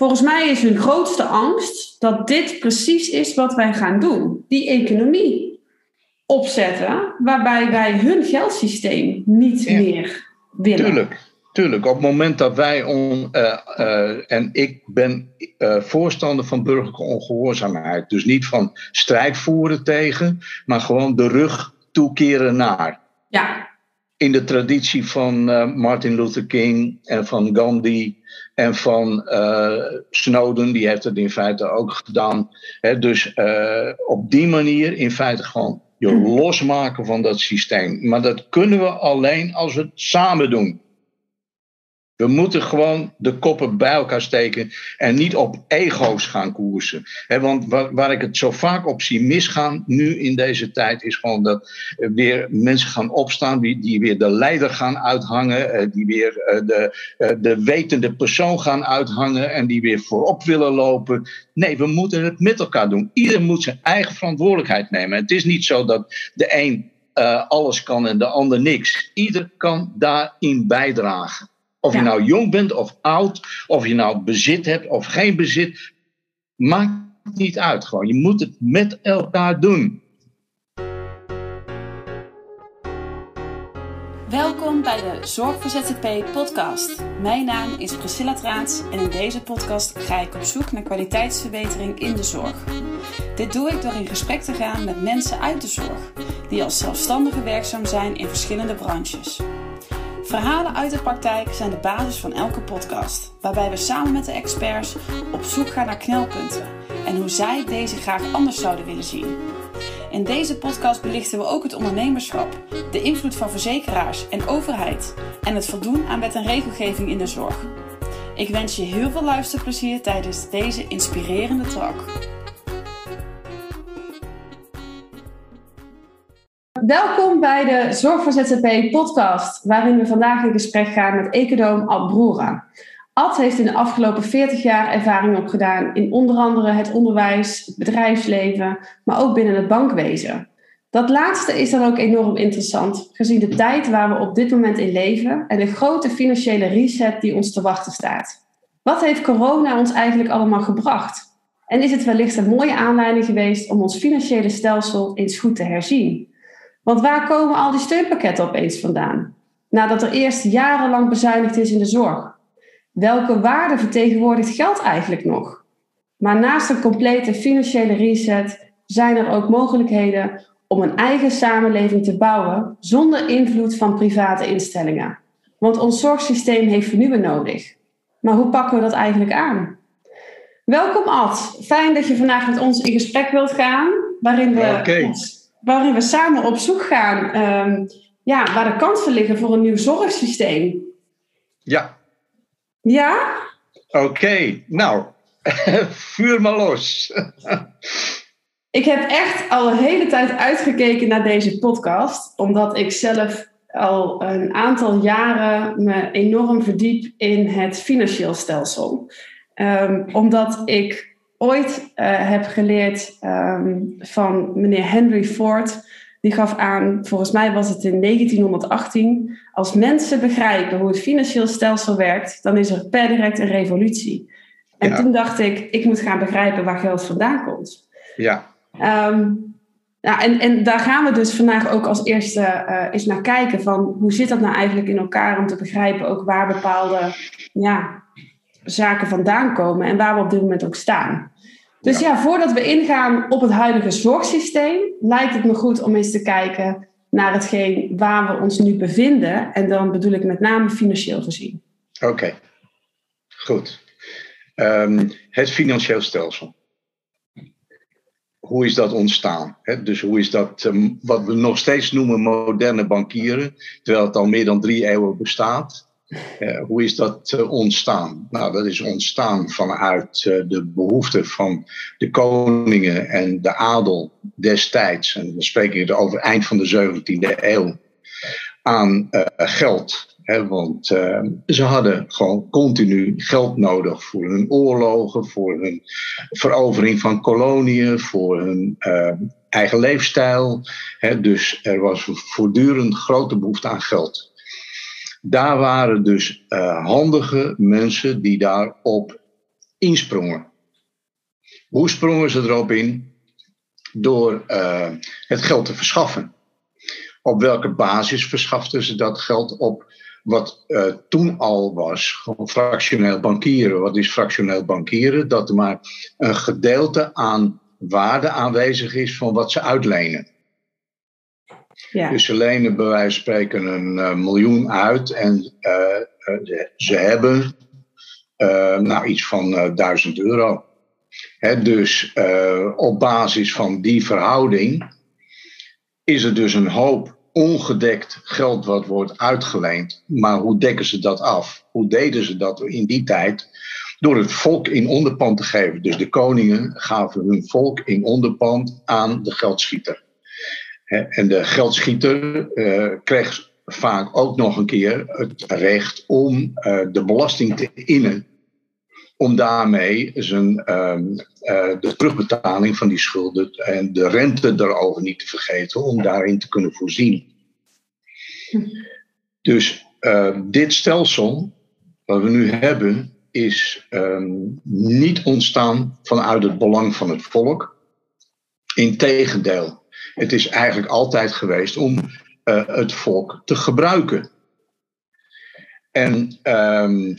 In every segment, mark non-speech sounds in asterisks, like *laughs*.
Volgens mij is hun grootste angst dat dit precies is wat wij gaan doen. Die economie opzetten waarbij wij hun geldsysteem niet meer willen. Tuurlijk. Tuurlijk, op het moment dat wij, on, uh, uh, en ik ben uh, voorstander van burgerlijke ongehoorzaamheid, dus niet van strijd voeren tegen, maar gewoon de rug toekeren naar. Ja. In de traditie van Martin Luther King en van Gandhi en van Snowden, die heeft het in feite ook gedaan. Hè, dus op die manier in feite gewoon je losmaken van dat systeem. Maar dat kunnen we alleen als we het samen doen. We moeten gewoon de koppen bij elkaar steken en niet op ego's gaan koersen. want waar, ik het zo vaak op zie misgaan nu in deze tijd, is gewoon dat weer mensen gaan opstaan die, die weer de leider gaan uithangen, eh, die weer eh, de, eh, de wetende persoon gaan uithangen en die weer voorop willen lopen. Nee, we moeten het met elkaar doen. Ieder moet zijn eigen verantwoordelijkheid nemen. Het is niet zo dat de een alles kan en de ander niks. Ieder kan daarin bijdragen. Of je nou jong bent of oud, of je nou bezit hebt of geen bezit, maakt niet uit. Gewoon. Je moet het met elkaar doen. Welkom bij de Zorg voor ZZP podcast. Mijn naam is Priscilla Traans en in deze podcast ga ik op zoek naar kwaliteitsverbetering in de zorg. Dit doe ik door in gesprek te gaan met mensen uit de zorg, die als zelfstandige werkzaam zijn in verschillende branches. Verhalen uit de praktijk zijn de basis van elke podcast, waarbij we samen met de experts op zoek gaan naar knelpunten en hoe zij deze graag anders zouden willen zien. In deze podcast belichten we ook het ondernemerschap, de invloed van verzekeraars en overheid en het voldoen aan wet en regelgeving in de zorg. Ik wens je heel veel luisterplezier tijdens deze inspirerende talk. Welkom bij de Zorg voor ZZP podcast, waarin we vandaag in gesprek gaan met econoom Ad Broera. Ad heeft in de afgelopen 40 jaar ervaring opgedaan in onder andere het onderwijs, het bedrijfsleven, maar ook binnen het bankwezen. Dat laatste is dan ook enorm interessant, gezien de tijd waar we op dit moment in leven en de grote financiële reset die ons te wachten staat. Wat heeft corona ons eigenlijk allemaal gebracht? En is het wellicht een mooie aanleiding geweest om ons financiële stelsel eens goed te herzien? Want waar komen al die steunpakketten opeens vandaan? Nadat er eerst jarenlang bezuinigd is in de zorg. Welke waarde vertegenwoordigt geld eigenlijk nog? Maar naast een complete financiële reset zijn er ook mogelijkheden om een eigen samenleving te bouwen zonder invloed van private instellingen. Want ons zorgsysteem heeft vernieuwen nodig. Maar hoe pakken we dat eigenlijk aan? Welkom Ad, fijn dat je vandaag met ons in gesprek wilt gaan, waarin we okay waarin we samen op zoek gaan um, ja, waar de kansen liggen voor een nieuw zorgsysteem. Ja. Ja? Oké, okay, nou, *laughs* vuur maar los. *laughs* ik heb echt al een hele tijd uitgekeken naar deze podcast, omdat ik zelf al een aantal jaren me enorm verdiep in het financieel stelsel. Um, omdat ik ooit uh, heb geleerd um, van meneer Henry Ford. Die gaf aan, volgens mij was het in 1918, als mensen begrijpen hoe het financieel stelsel werkt, dan is er per direct een revolutie. En ja. toen dacht ik, ik moet gaan begrijpen waar geld vandaan komt. Ja. Um, ja, en, en daar gaan we dus vandaag ook als eerste uh, eens naar kijken van hoe zit dat nou eigenlijk in elkaar om te begrijpen ook waar bepaalde ja, zaken vandaan komen en waar we op dit moment ook staan. Dus ja. voordat we ingaan op het huidige zorgsysteem, lijkt het me goed om eens te kijken naar hetgeen waar we ons nu bevinden. En dan bedoel ik met name financieel gezien. Oké, goed. Um, het financieel stelsel. Hoe is dat ontstaan? dus hoe is dat, um, wat we nog steeds noemen moderne bankieren, terwijl het al meer dan drie eeuwen bestaat. Uh, hoe is dat uh, ontstaan? Nou, dat is ontstaan vanuit uh, de behoefte van de koningen en de adel destijds, en dan spreek ik over eind van de 17e eeuw, aan geld. Hè, want ze hadden gewoon continu geld nodig voor hun oorlogen, voor hun verovering van koloniën, voor hun eigen leefstijl. Hè, dus er was voortdurend grote behoefte aan geld. Daar waren dus uh, handige mensen die daarop insprongen. Hoe sprongen ze erop in? Door uh, het geld te verschaffen. Op welke basis verschaften ze dat geld op? Wat uh, toen al was, fractioneel bankieren. Wat is fractioneel bankieren? Dat er maar een gedeelte aan waarde aanwezig is van wat ze uitlenen. Dus ze lenen bij wijze van spreken een uh, miljoen uit en uh, ze hebben nou, iets van duizend euro. Hè, dus op basis van die verhouding is er dus een hoop ongedekt geld wat wordt uitgeleend. Maar hoe dekken ze dat af? Hoe deden ze dat in die tijd? Door het volk in onderpand te geven. Dus de koningen gaven hun volk in onderpand aan de geldschieter. En de geldschieter uh, kreeg vaak ook nog een keer het recht om uh, de belasting te innen. Om daarmee zijn, uh, de terugbetaling van die schulden en de rente daarover niet te vergeten, om daarin te kunnen voorzien. Dus dit stelsel wat we nu hebben, is um, niet ontstaan vanuit het belang van het volk. Integendeel, het is eigenlijk altijd geweest om uh, het volk te gebruiken. En um,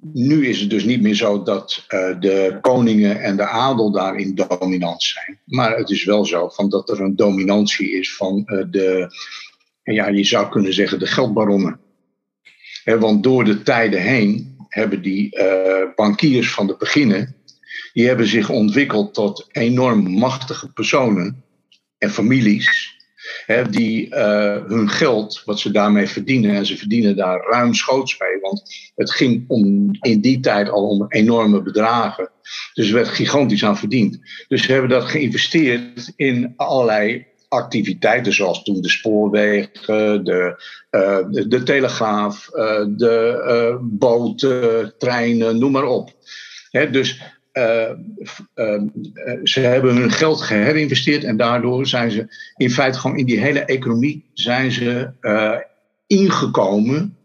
nu is het dus niet meer zo dat uh, de koningen en de adel daarin dominant zijn. Maar het is wel zo van dat er een dominantie is van uh, de, ja, je zou kunnen zeggen, de geldbaronnen. Want door de tijden heen hebben die bankiers van de beginnen, die hebben zich ontwikkeld tot enorm machtige personen en families, hè, die uh, hun geld, wat ze daarmee verdienen, en ze verdienen daar ruimschoots mee, want het ging om, in die tijd al om enorme bedragen. Dus er werd gigantisch aan verdiend. Dus ze hebben dat geïnvesteerd in allerlei activiteiten, zoals toen de spoorwegen, de, uh, de, telegraaf, uh, de boten, treinen, noem maar op. Dus ze hebben hun geld geherinvesteerd en daardoor zijn ze in feite gewoon in die hele economie zijn ze ingekomen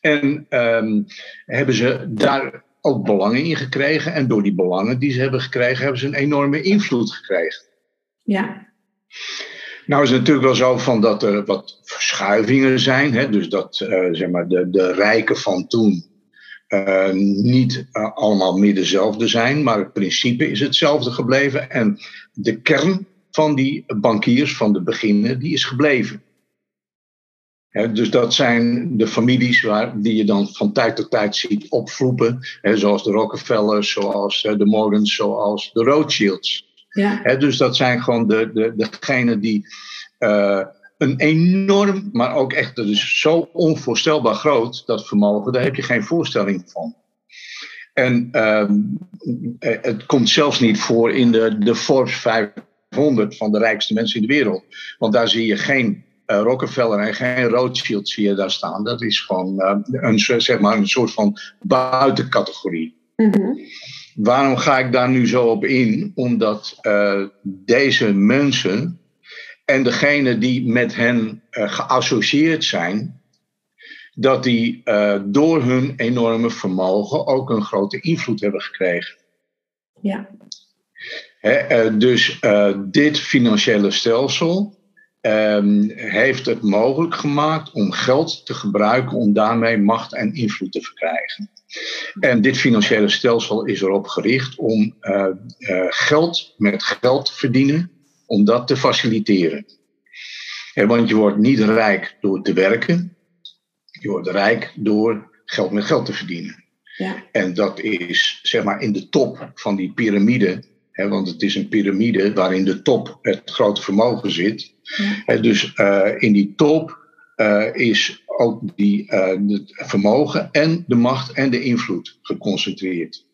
en um, hebben ze daar ook belangen in gekregen. En door die belangen die ze hebben gekregen, hebben ze een enorme invloed gekregen. Ja. Nou is het natuurlijk wel zo van dat er wat verschuivingen zijn. Hè? Dus dat uh, zeg maar de, de rijken van toen uh, niet uh, allemaal meer dezelfde zijn. Maar het principe is hetzelfde gebleven. En de kern van die bankiers van de beginnen, die is gebleven. He, dus dat zijn de families waar, die je dan van tijd tot tijd ziet opvroepen. He, zoals de Rockefellers, zoals de Morgans, zoals de Rothschilds. Ja. dus dat zijn gewoon de, de, degenen die uh, een enorm, maar ook echt dus zo onvoorstelbaar groot, dat vermogen, daar heb je geen voorstelling van. En uh, het komt zelfs niet voor in de, de Forbes 500 van de rijkste mensen in de wereld. Want daar zie je geen uh, Rockefeller en geen Rothschild zie je daar staan. Dat is gewoon uh, een, zeg maar een soort van buitencategorie. Mm -hmm. Waarom ga ik daar nu zo op in? Omdat deze mensen en degenen die met hen uh, geassocieerd zijn, dat die uh, door hun enorme vermogen ook een grote invloed hebben gekregen. Ja. He, dus dit financiële stelsel um, heeft het mogelijk gemaakt om geld te gebruiken om daarmee macht en invloed te verkrijgen. En dit financiële stelsel is erop gericht om geld met geld te verdienen, om dat te faciliteren. En want je wordt niet rijk door te werken, je wordt rijk door geld met geld te verdienen. Ja. En dat is zeg maar in de top van die piramide, hè, want het is een piramide waarin de top het grote vermogen zit. Ja. dus uh, in die top uh, is ook die, uh, het vermogen en de macht en de invloed geconcentreerd.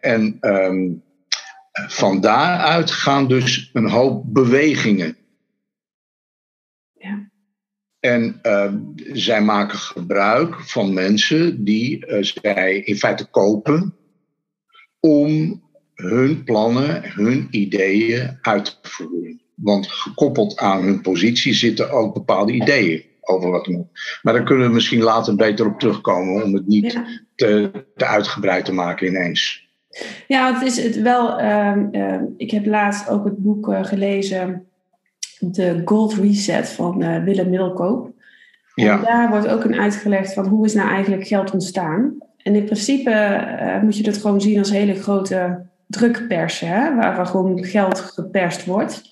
En um, van daaruit gaan dus een hoop bewegingen. Ja. En ehm, zij maken gebruik van mensen die zij in feite kopen om hun plannen, hun ideeën uit te voeren. Want gekoppeld aan hun positie zitten ook bepaalde ideeën over wat moet. Maar daar kunnen we misschien later beter op terugkomen om het niet te, te uitgebreid te maken ineens. Ja, het is het wel. ehm, ehm, ik heb laatst ook het boek eh, gelezen, The Gold Reset van eh, Willem Middelkoop. En Ja, daar wordt ook een uitgelegd van hoe is nou eigenlijk geld ontstaan. En in principe eh, moet je dat gewoon zien als hele grote drukpersen, hè, waar, waar gewoon geld geperst wordt.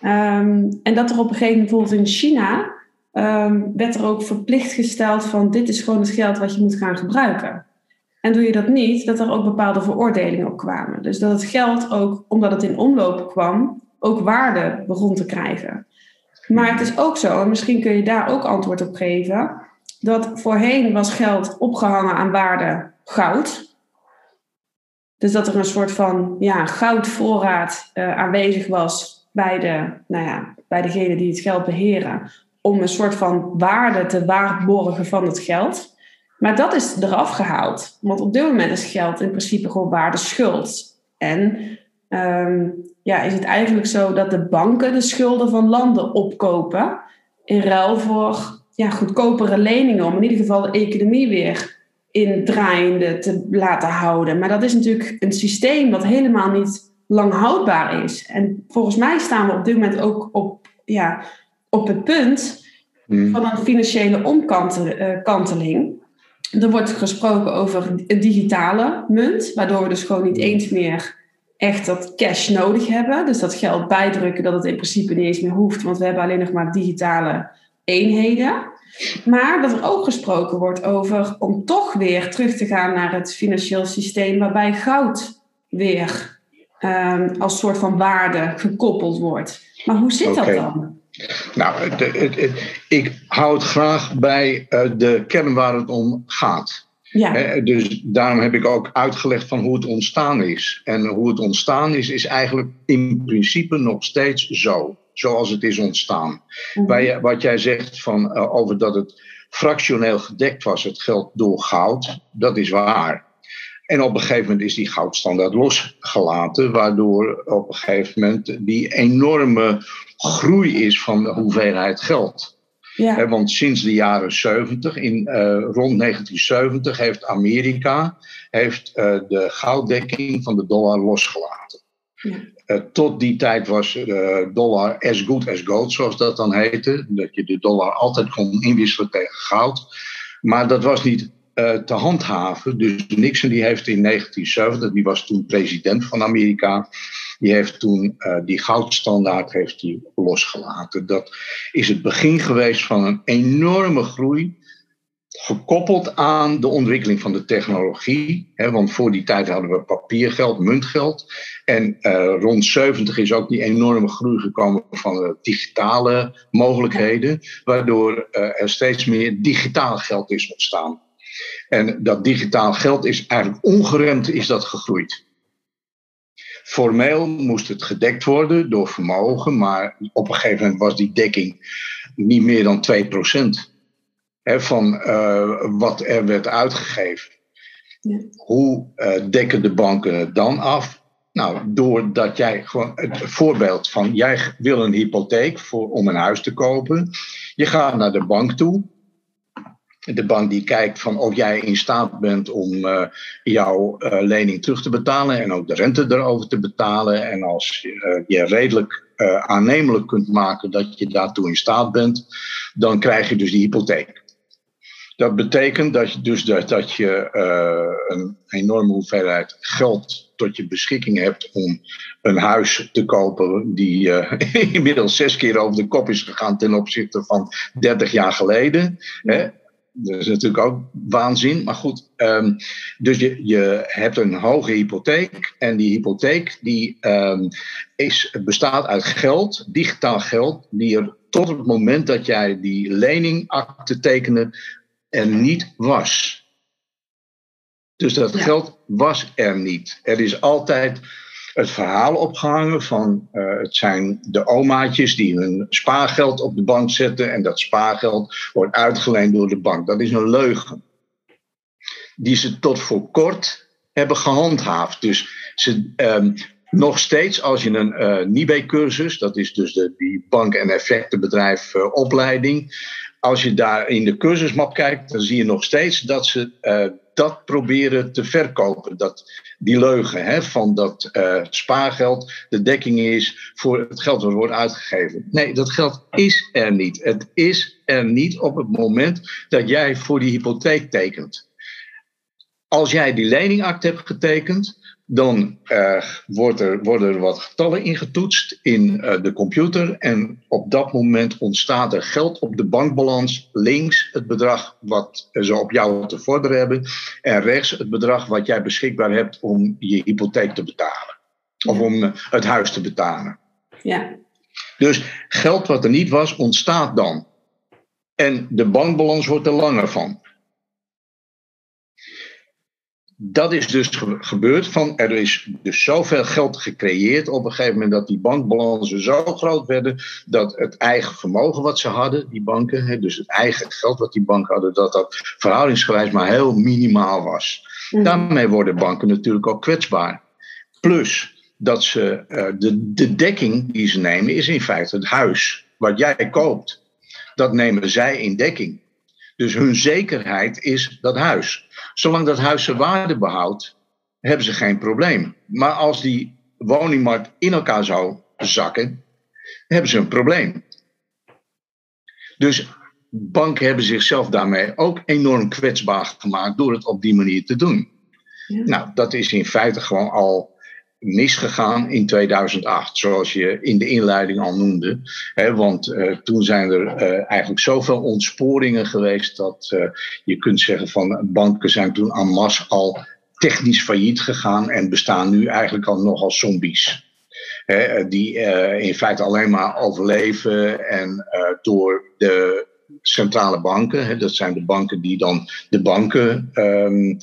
Ehm, en dat er op een gegeven moment bijvoorbeeld in China werd er ook verplicht gesteld van dit is gewoon het geld wat je moet gaan gebruiken. En doe je dat niet, dat er ook bepaalde veroordelingen op kwamen. Dus dat het geld ook, omdat het in omloop kwam, ook waarde begon te krijgen. Maar het is ook zo, en misschien kun je daar ook antwoord op geven, dat voorheen was geld opgehangen aan waarde goud. Dus dat er een soort van ja, goudvoorraad eh, aanwezig was bij, de, nou ja, bij degene die het geld beheren, om een soort van waarde te waarborgen van het geld. Maar dat is eraf gehaald. Want op dit moment is geld in principe gewoon waarde schuld. En ehm, ja, is het eigenlijk zo dat de banken de schulden van landen opkopen in ruil voor ja, goedkopere leningen om in ieder geval de economie weer in draaiende te laten houden. Maar dat is natuurlijk een systeem dat helemaal niet lang houdbaar is. En volgens mij staan we op dit moment ook op, ja, op het punt Hm. van een financiële omkanteling. Er wordt gesproken over een digitale munt, waardoor we dus gewoon niet eens meer echt dat cash nodig hebben. Dus dat geld bijdrukken, dat het in principe niet eens meer hoeft, want we hebben alleen nog maar digitale eenheden. Maar dat er ook gesproken wordt over om toch weer terug te gaan naar het financieel systeem waarbij goud weer ehm, als soort van waarde gekoppeld wordt. Maar hoe zit dat dan? Nou, ik hou het graag bij eh, de kern waar het om gaat. Ja, dus daarom heb ik ook uitgelegd van hoe het ontstaan is. En hoe het ontstaan is, is eigenlijk in principe nog steeds zo. Zoals het is ontstaan. Je- wat jij zegt van, eh, over dat het fractioneel gedekt was, het geld door goud, dat is waar. En op een gegeven moment is die goudstandaard losgelaten, waardoor op een gegeven moment die enorme groei is van de hoeveelheid geld. ja. Want sinds de jaren 70, in, eh, rond 1970, heeft Amerika heeft, eh, de gouddekking van de dollar losgelaten. Ja. Eh, tot die tijd was de dollar as good as gold, zoals dat dan heette. Dat je de dollar altijd kon inwisselen tegen goud. Maar dat was niet eh, te handhaven. Dus Nixon die heeft in 1970, die was toen president van Amerika, die heeft toen eh, die goudstandaard heeft die losgelaten. Dat is het begin geweest van een enorme groei. Gekoppeld aan de ontwikkeling van de technologie. Want voor die tijd hadden we papiergeld, muntgeld. En eh, rond 70 is ook die enorme groei gekomen van de digitale mogelijkheden. Waardoor er steeds meer digitaal geld is ontstaan. En dat digitaal geld is eigenlijk ongeremd is dat gegroeid. Formeel moest het gedekt worden door vermogen, maar op een gegeven moment was die dekking niet meer dan 2% hè, van eh, wat er werd uitgegeven. Ja. Hoe eh, dekken de banken het dan af? Nou, doordat jij gewoon het voorbeeld van jij wil een hypotheek voor, om een huis te kopen. Je gaat naar de bank toe. De bank die kijkt van of jij in staat bent om eh, jouw eh, lening terug te betalen en ook de rente erover te betalen. En als je, je redelijk aannemelijk kunt maken dat je daartoe in staat bent, dan krijg je dus die hypotheek. Dat betekent dat je dus dat, je een enorme hoeveelheid geld tot je beschikking hebt om een huis te kopen die *laughs* inmiddels zes keer over de kop is gegaan ten opzichte van 30 jaar geleden. Hè? Dat is natuurlijk ook waanzin. Maar goed, ehm, dus je, je hebt een hoge hypotheek. En die hypotheek die, ehm, is, bestaat uit geld, digitaal geld, die er tot het moment dat jij die leningakte tekende, er niet was. Dus dat Ja. geld was er niet. Er is altijd het verhaal opgehangen van eh, het zijn de omaatjes die hun spaargeld op de bank zetten en dat spaargeld wordt uitgeleend door de bank. Dat is een leugen. Die ze tot voor kort hebben gehandhaafd. Dus ze, ehm, nog steeds, als je een uh, NIBE-cursus, dat is dus de, die bank- en effectenbedrijf uh, opleiding, als je daar in de cursusmap kijkt, dan zie je nog steeds dat ze uh, dat proberen te verkopen. Dat, die leugen hè, van dat spaargeld de dekking is voor het geld dat wordt uitgegeven. Nee, dat geld is er niet. Het is er niet op het moment dat jij voor die hypotheek tekent. Als jij die leningakte hebt getekend, dan uh, wordt er, worden er wat getallen ingetoetst in uh, de computer. En op dat moment ontstaat er geld op de bankbalans. Links het bedrag wat ze op jou te vorderen hebben. En rechts het bedrag wat jij beschikbaar hebt om je hypotheek te betalen. Of om uh, het huis te betalen. Ja. Dus geld wat er niet was, ontstaat dan. En de bankbalans wordt er langer van dat is dus gebeurd. Van, er is dus zoveel geld gecreëerd op een gegeven moment dat die bankbalansen zo groot werden dat het eigen vermogen wat ze hadden, die banken, dus het eigen geld wat die banken hadden, dat dat verhoudingsgewijs maar heel minimaal was. Mhm. Daarmee worden banken natuurlijk ook kwetsbaar. Plus dat ze, uh, de, de dekking die ze nemen is in feite het huis wat jij koopt. Dat nemen zij in dekking. Dus hun zekerheid is dat huis. Zolang dat huis zijn waarde behoudt, hebben ze geen probleem. Maar als die woningmarkt in elkaar zou zakken, hebben ze een probleem. Dus banken hebben zichzelf daarmee ook enorm kwetsbaar gemaakt door het op die manier te doen. Nou, dat is in feite gewoon al misgegaan in 2008, zoals je in de inleiding al noemde. want uh, toen zijn er uh, eigenlijk zoveel ontsporingen geweest dat uh, je kunt zeggen van banken zijn toen en masse al technisch failliet gegaan en bestaan nu eigenlijk al nog als zombies. Die in feite alleen maar overleven en door de centrale banken, dat zijn de banken die dan de banken. Um,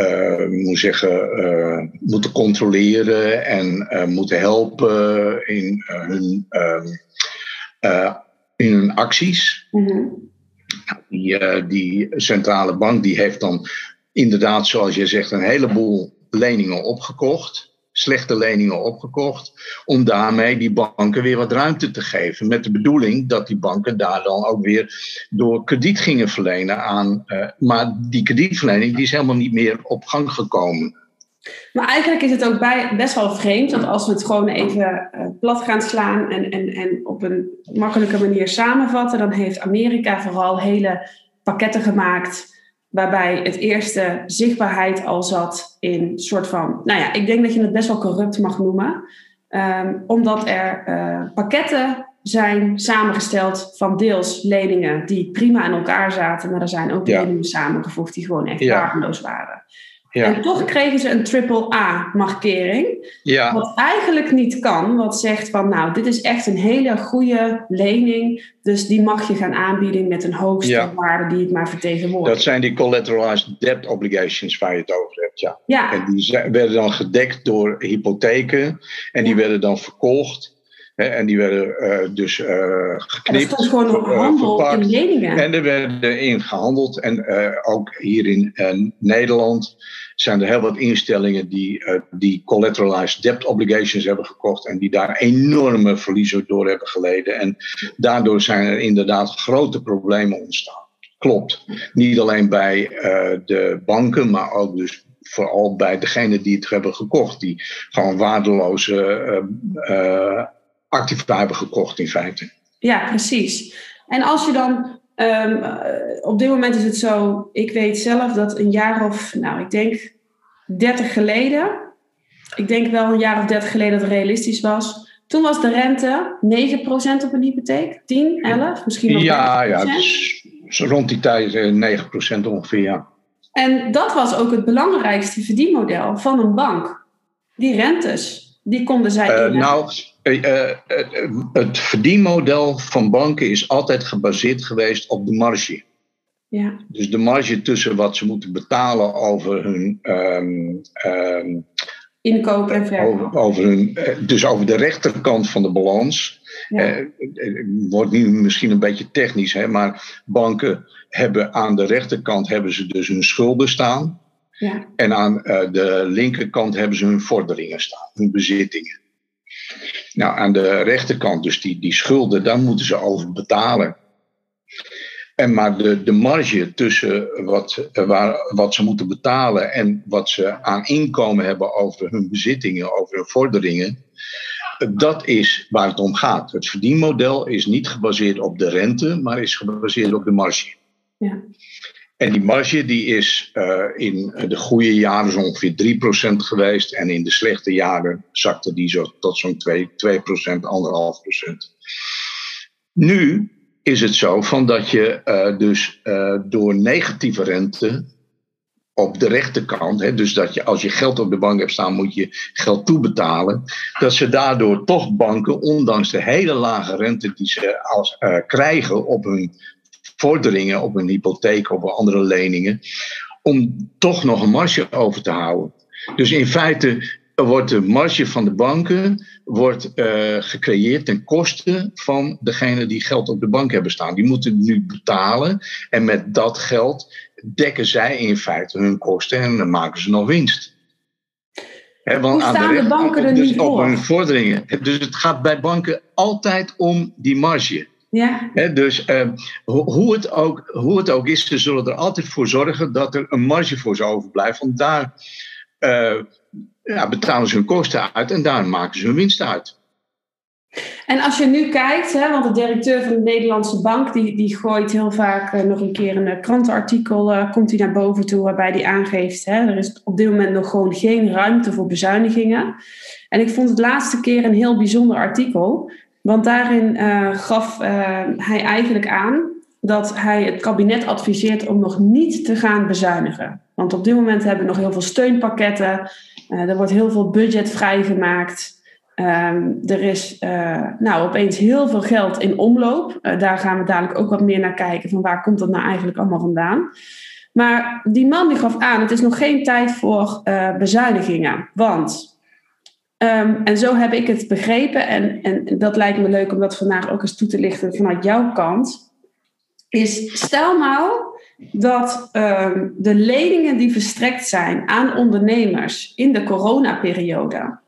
uh, moet zeggen, uh, moeten controleren en uh, moeten helpen in, hun, ehm, in hun acties. Mm -hmm. die, die centrale bank die heeft dan inderdaad, zoals je zegt, een heleboel leningen opgekocht slechte leningen opgekocht. Om daarmee die banken weer wat ruimte te geven. Met de bedoeling dat die banken daar dan ook weer door krediet gingen verlenen aan. Uh, maar die kredietverlening die is helemaal niet meer op gang gekomen. Maar eigenlijk is het ook bij, best wel vreemd dat als we het gewoon even uh, plat gaan slaan en, en, en op een makkelijke manier samenvatten, dan heeft Amerika vooral hele pakketten gemaakt waarbij het eerste zichtbaarheid al zat in soort van, nou ja, ik denk dat je het best wel corrupt mag noemen, um, omdat er uh, pakketten zijn samengesteld van deels leningen die prima in elkaar zaten, maar er zijn ook ja. leningen samengevoegd die gewoon echt ja. waardeloos waren. Ja. En toch kregen ze een triple A-markering. Ja. Wat eigenlijk niet kan. Wat zegt van, nou, dit is echt een hele goede lening. Dus die mag je gaan aanbieden met een hoogste waarde die het maar vertegenwoordigt. Dat zijn die collateralized debt obligations waar je het over hebt, ja. ja. En die werden dan gedekt door hypotheken. En die werden dan verkocht. En die werden uh, dus uh, geknipt. Er gewoon handel in leningen. En er werden in gehandeld. En uh, ook hier in Nederland zijn er heel wat instellingen die, die collateralized debt obligations hebben gekocht en die daar enorme verliezen door hebben geleden. En daardoor zijn er inderdaad grote problemen ontstaan. Klopt. Niet alleen bij de banken, maar ook dus vooral bij degenen die het hebben gekocht, die gewoon waardeloze activa hebben gekocht in feite. Ja, precies. En als je dan Um, op dit moment is het zo, ik weet zelf dat een jaar of, nou, ik denk 30 geleden, ik denk wel een jaar of 30 geleden dat het realistisch was. Toen was de rente 9% op een hypotheek, 10, 11, misschien nog Ja, ja, dus rond die tijd 9% eh, ongeveer, ja. En dat was ook het belangrijkste verdienmodel van een bank. Die rentes, die konden zij. Uh, nou, het verdienmodel van banken is altijd gebaseerd geweest op de marge. Ja. Dus de marge tussen wat ze moeten betalen over hun. Um, um, Inkoop en verkoop. Over, over, hun, dus over de rechterkant van de balans. Ja. Uh, wordt nu misschien een beetje technisch, hè, maar banken hebben aan de rechterkant hebben ze dus hun schulden staan. Ja. En aan uh, de linkerkant hebben ze hun vorderingen staan, hun bezittingen. Nou, aan de rechterkant, dus die, die schulden, daar moeten ze over betalen. En maar de, de marge tussen wat, waar, wat ze moeten betalen en wat ze aan inkomen hebben over hun bezittingen, over hun vorderingen, dat is waar het om gaat. Het verdienmodel is niet gebaseerd op de rente, maar is gebaseerd op de marge. Ja. En die marge die is uh, in de goede jaren zo ongeveer 3% geweest. En in de slechte jaren zakte die zo tot zo'n 2, 2%, 1,5%. Nu is het zo van dat je uh, dus uh, door negatieve rente op de rechterkant, hè, dus dat je als je geld op de bank hebt staan, moet je geld toebetalen, dat ze daardoor toch banken, ondanks de hele lage rente die ze als, krijgen op hun vorderingen, op hun hypotheek, op andere leningen, om toch nog een marge over te houden. Dus in feite wordt de marge van de banken wordt, uh, gecreëerd ten koste van degene die geld op de bank hebben staan. Die moeten nu betalen en met dat geld dekken zij in feite hun kosten en dan maken ze nog winst. He, want Hoe staan aan de, de banken er dus niet op hun vorderingen. Dus het gaat bij banken altijd om die marge. Ja. dus uh, hoe, het ook, hoe het ook is, ze zullen er altijd voor zorgen dat er een marge voor ze overblijft. Want daar uh, ja, betalen ze hun kosten uit en daar maken ze hun winst uit. En als je nu kijkt, hè, want de directeur van de Nederlandse Bank die, die gooit heel vaak uh, nog een keer een uh, krantenartikel, komt hij naar boven toe waarbij hij aangeeft, hè, er is op dit moment nog gewoon geen ruimte voor bezuinigingen. En ik vond het laatste keer een heel bijzonder artikel, want daarin gaf hij eigenlijk aan dat hij het kabinet adviseert om nog niet te gaan bezuinigen. Want op dit moment hebben we nog heel veel steunpakketten, er wordt heel veel budget vrijgemaakt. Um, er is uh, nou, opeens heel veel geld in omloop. Daar gaan we dadelijk ook wat meer naar kijken van waar komt dat nou eigenlijk allemaal vandaan. Maar die man die gaf aan, het is nog geen tijd voor bezuinigingen. Want, um, en zo heb ik het begrepen, en, en dat lijkt me leuk om dat vandaag ook eens toe te lichten vanuit jouw kant. Is stel nou dat um, de leningen die verstrekt zijn aan ondernemers in de coronaperiode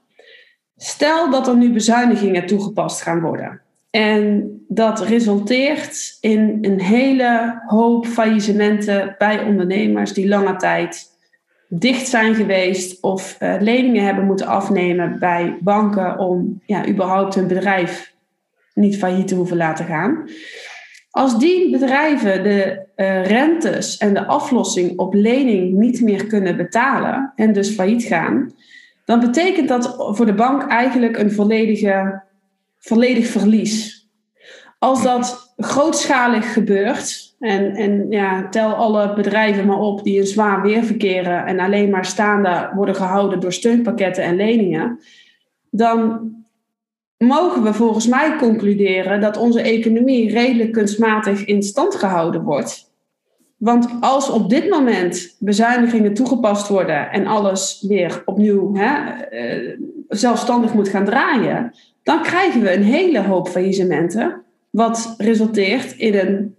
Stel dat er nu bezuinigingen toegepast gaan worden. En dat resulteert in een hele hoop faillissementen bij ondernemers die lange tijd dicht zijn geweest of uh, leningen hebben moeten afnemen bij banken om ja, überhaupt hun bedrijf niet failliet te hoeven laten gaan. Als die bedrijven de uh, rentes en de aflossing op lening niet meer kunnen betalen en dus failliet gaan, dan betekent dat voor de bank eigenlijk een volledige, volledig verlies. Als dat grootschalig gebeurt, en, en ja, tel alle bedrijven maar op die in zwaar weer verkeren en alleen maar staande worden gehouden door steunpakketten en leningen, dan mogen we volgens mij concluderen dat onze economie redelijk kunstmatig in stand gehouden wordt. Want als op dit moment bezuinigingen toegepast worden en alles weer opnieuw hè, uh, zelfstandig moet gaan draaien, dan krijgen we een hele hoop faillissementen, wat resulteert in een,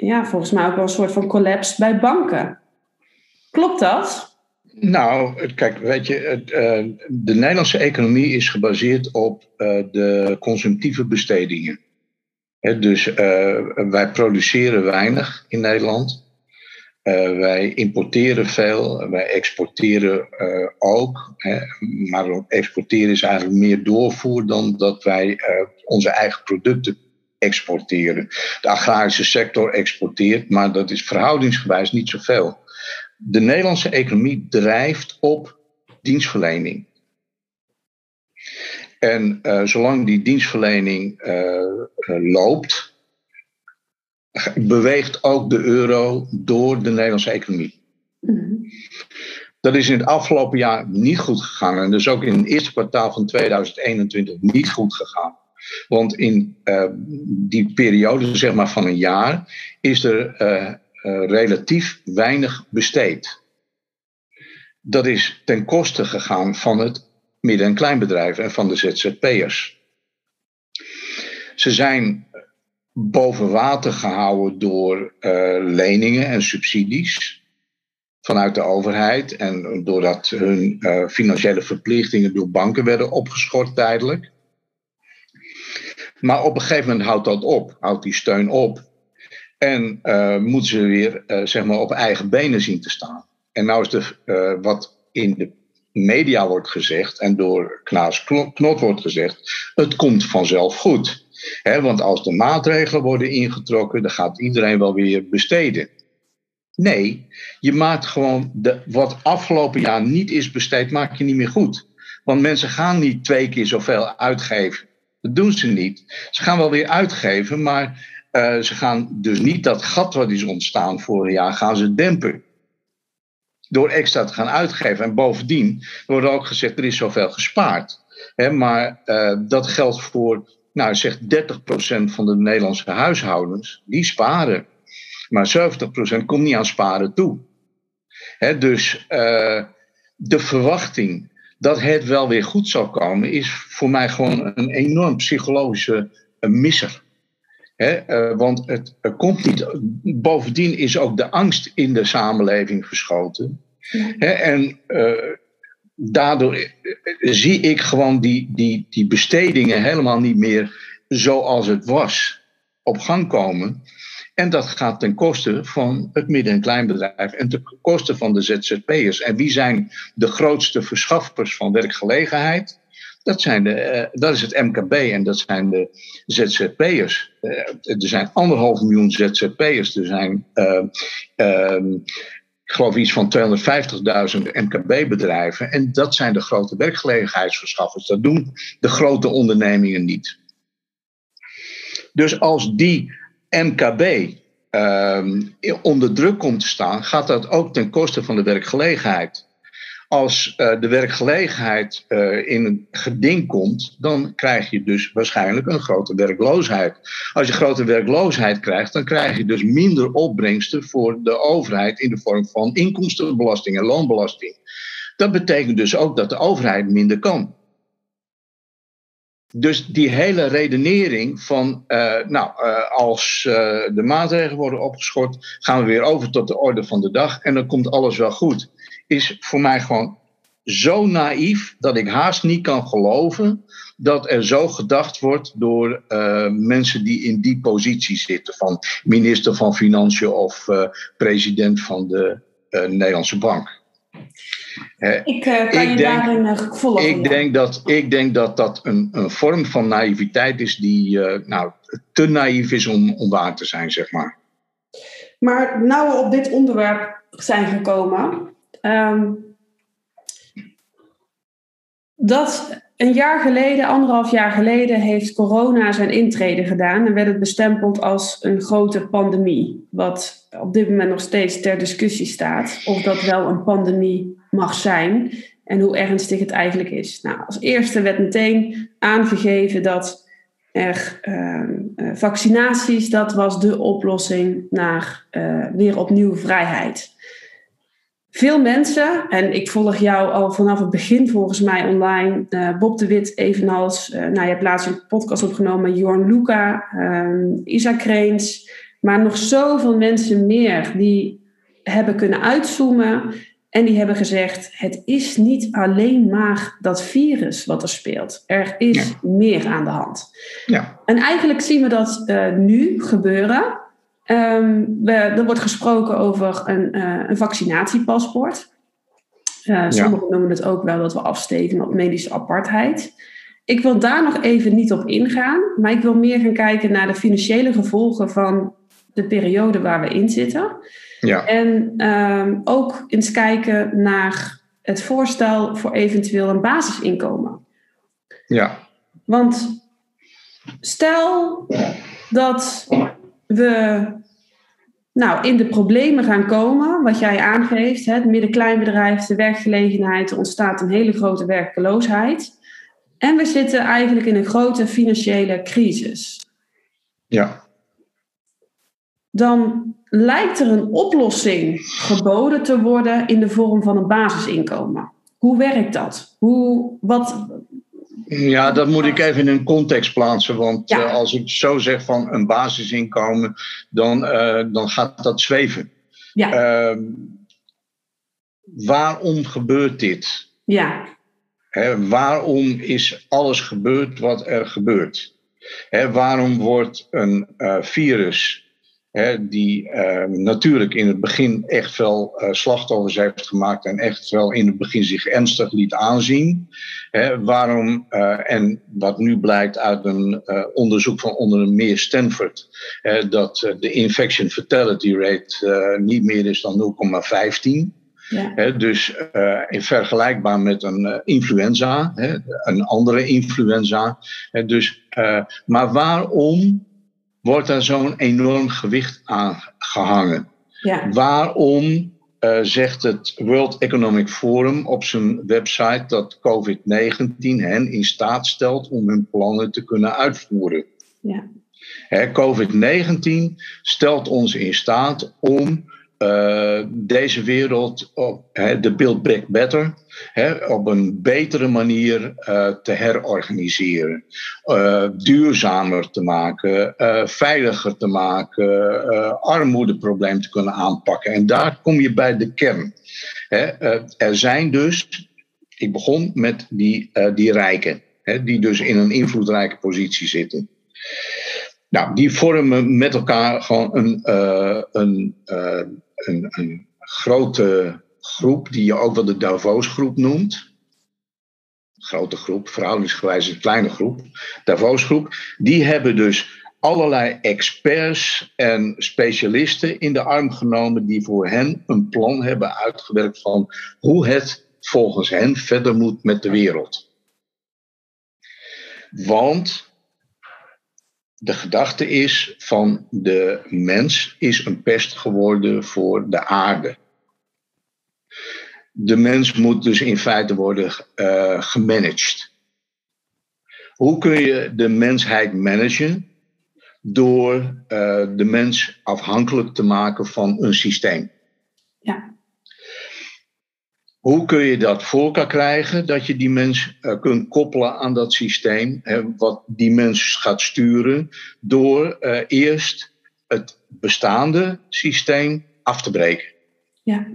ja, volgens mij ook wel een soort van collapse bij banken. Klopt dat? Nou, kijk, weet je, uh, de Nederlandse economie is gebaseerd op uh, de consumptieve bestedingen. dus wij produceren weinig in Nederland. Wij importeren veel, wij exporteren ook. Maar exporteren is eigenlijk meer doorvoer dan dat wij onze eigen producten exporteren. De agrarische sector exporteert, maar dat is verhoudingsgewijs niet zoveel. De Nederlandse economie drijft op dienstverlening. En zolang die dienstverlening loopt, beweegt ook de euro door de Nederlandse economie. Mhm. Dat is in het afgelopen jaar niet goed gegaan. En dus ook in het eerste kwartaal van 2021 niet goed gegaan. Want in uh, die periode zeg maar, van een jaar is er uh, uh, relatief weinig besteed. Dat is ten koste gegaan van het midden- en kleinbedrijf en van de ZZP'ers. Ze zijn boven water gehouden door leningen en subsidies. vanuit de overheid. En doordat hun financiële verplichtingen door banken werden opgeschort tijdelijk. Maar op een gegeven moment houdt dat op, houdt die steun op. En uh, moeten ze weer uh, zeg maar op eigen benen zien te staan. En nou is de, wat in de media wordt gezegd en door Knaas Knot wordt gezegd, het komt vanzelf goed. He, want als de maatregelen worden ingetrokken, dan gaat iedereen wel weer besteden. Nee, je maakt gewoon de, wat afgelopen jaar niet is besteed, maak je niet meer goed. Want mensen gaan niet twee keer zoveel uitgeven. Dat doen ze niet. Ze gaan wel weer uitgeven, maar uh, ze gaan dus niet dat gat wat is ontstaan vorig jaar, gaan ze dempen. Door extra te gaan uitgeven. En bovendien wordt ook gezegd, er is zoveel gespaard. He, maar uh, dat geldt voor, nou zeg 30% van de Nederlandse huishoudens, die sparen. Maar 70% komt niet aan sparen toe. dus uh, de verwachting dat het wel weer goed zal komen, is voor mij gewoon een enorm psychologische misser. uh, want het komt niet. Bovendien is ook de angst in de samenleving verschoten. en uh, daardoor zie ik gewoon die, die, die bestedingen helemaal niet meer zoals het was op gang komen. En dat gaat ten koste van het midden- en kleinbedrijf en ten koste van de ZZP'ers. En wie zijn de grootste verschaffers van werkgelegenheid? Dat, zijn de, uh, dat is het MKB en dat zijn de ZZP'ers. Uh, er zijn anderhalf miljoen ZZP'ers. Er zijn, uh, ik geloof, iets van 250.000 MKB-bedrijven. En dat zijn de grote werkgelegenheidsverschaffers. Dat doen de grote ondernemingen niet. Dus als die MKB uh, onder druk komt te staan, gaat dat ook ten koste van de werkgelegenheid. Als uh, de werkgelegenheid uh, in een geding komt, dan krijg je dus waarschijnlijk een grote werkloosheid. Als je grote werkloosheid krijgt, dan krijg je dus minder opbrengsten voor de overheid in de vorm van inkomstenbelasting en loonbelasting. Dat betekent dus ook dat de overheid minder kan. Dus die hele redenering van, uh, nou, uh, als uh, de maatregelen worden opgeschort, gaan we weer over tot de orde van de dag en dan komt alles wel goed, is voor mij gewoon zo naïef dat ik haast niet kan geloven dat er zo gedacht wordt door mensen die in die positie zitten, van minister van Financiën of president van de Nederlandse Bank. Ik uh, kan ik je denk, daarin uh, volgen. Ik denk, dat, ik denk dat dat een, een vorm van naïviteit is die uh, nou, te naïef is om, om waar te zijn, zeg maar. Maar nou we op dit onderwerp zijn gekomen, um, dat een jaar geleden, anderhalf jaar geleden, heeft corona zijn intrede gedaan en werd het bestempeld als een grote pandemie. Wat op dit moment nog steeds ter discussie staat of dat wel een pandemie mag zijn en hoe ernstig het eigenlijk is. Nou, als eerste werd meteen aangegeven dat er uh, vaccinaties, dat was de oplossing naar uh, weer opnieuw vrijheid. Veel mensen, en ik volg jou al vanaf het begin volgens mij online, uh, Bob de Wit evenals, nou je hebt laatst een podcast opgenomen, Jorn Luca, ehm, Isa Kreens, maar nog zoveel mensen meer die hebben kunnen uitzoomen en die hebben gezegd: het is niet alleen maar dat virus wat er speelt. Er is meer aan de hand. Ja. En eigenlijk zien we dat uh, nu gebeuren. Um, we, er wordt gesproken over een, uh, een vaccinatiepaspoort. Uh, sommigen ja. noemen het ook wel dat we afsteken op medische apartheid. Ik wil daar nog even niet op ingaan, maar ik wil meer gaan kijken naar de financiële gevolgen van de periode waar we in zitten. Ja. En um, ook eens kijken naar het voorstel voor eventueel een basisinkomen. Ja. Want stel dat we nou, in de problemen gaan komen, wat jij aangeeft, het midden-kleinbedrijf, de werkgelegenheid, er ontstaat een hele grote werkloosheid. En we zitten eigenlijk in een grote financiële crisis. Ja. Dan lijkt er een oplossing geboden te worden in de vorm van een basisinkomen. Hoe werkt dat? Hoe, wat... Ja, dat moet ik even in een context plaatsen. Want ja. uh, als ik zo zeg van een basisinkomen, dan, uh, dan gaat dat zweven. Ja. Uh, waarom gebeurt dit? Ja. Hè, waarom is alles gebeurd wat er gebeurt? Hè, waarom wordt een uh, virus die uh, natuurlijk in het begin echt wel uh, slachtoffers heeft gemaakt en echt wel in het begin zich ernstig liet aanzien. waarom, uh, en wat nu blijkt uit een onderzoek van onder meer Stanford, dat de infection fatality rate niet meer is dan 0,15. Ja. dus in vergelijkbaar met een influenza, een andere influenza. dus, maar waarom wordt daar zo'n enorm gewicht aan gehangen. Ja. Waarom uh, zegt het World Economic Forum op zijn website dat COVID-19 hen in staat stelt om hun plannen te kunnen uitvoeren? Ja. COVID-19 stelt ons in staat om uh, deze wereld op de Build Back Better op een betere manier uh, te herorganiseren. Uh, duurzamer te maken, veiliger te maken, armoedeprobleem te kunnen aanpakken. En daar kom je bij de kern. er zijn dus, ik begon met die, die rijken, die dus in een invloedrijke positie zitten. Nou, die vormen met elkaar gewoon een, een een, een grote groep die je ook wel de Davos-groep noemt. Grote groep, verhoudingsgewijs een kleine groep. Davos-groep. Die hebben dus allerlei experts en specialisten in de arm genomen die voor hen een plan hebben uitgewerkt van hoe het volgens hen verder moet met de wereld. Want de gedachte is van de mens is een pest geworden voor de aarde. De mens moet dus in feite worden uh, gemanaged. Hoe kun je de mensheid managen? Door uh, de mens afhankelijk te maken van een systeem. Hoe kun je dat voor elkaar krijgen? Dat je die mens uh, kunt koppelen aan dat systeem, hè, wat die mens gaat sturen, door uh, eerst het bestaande systeem af te breken. Ja.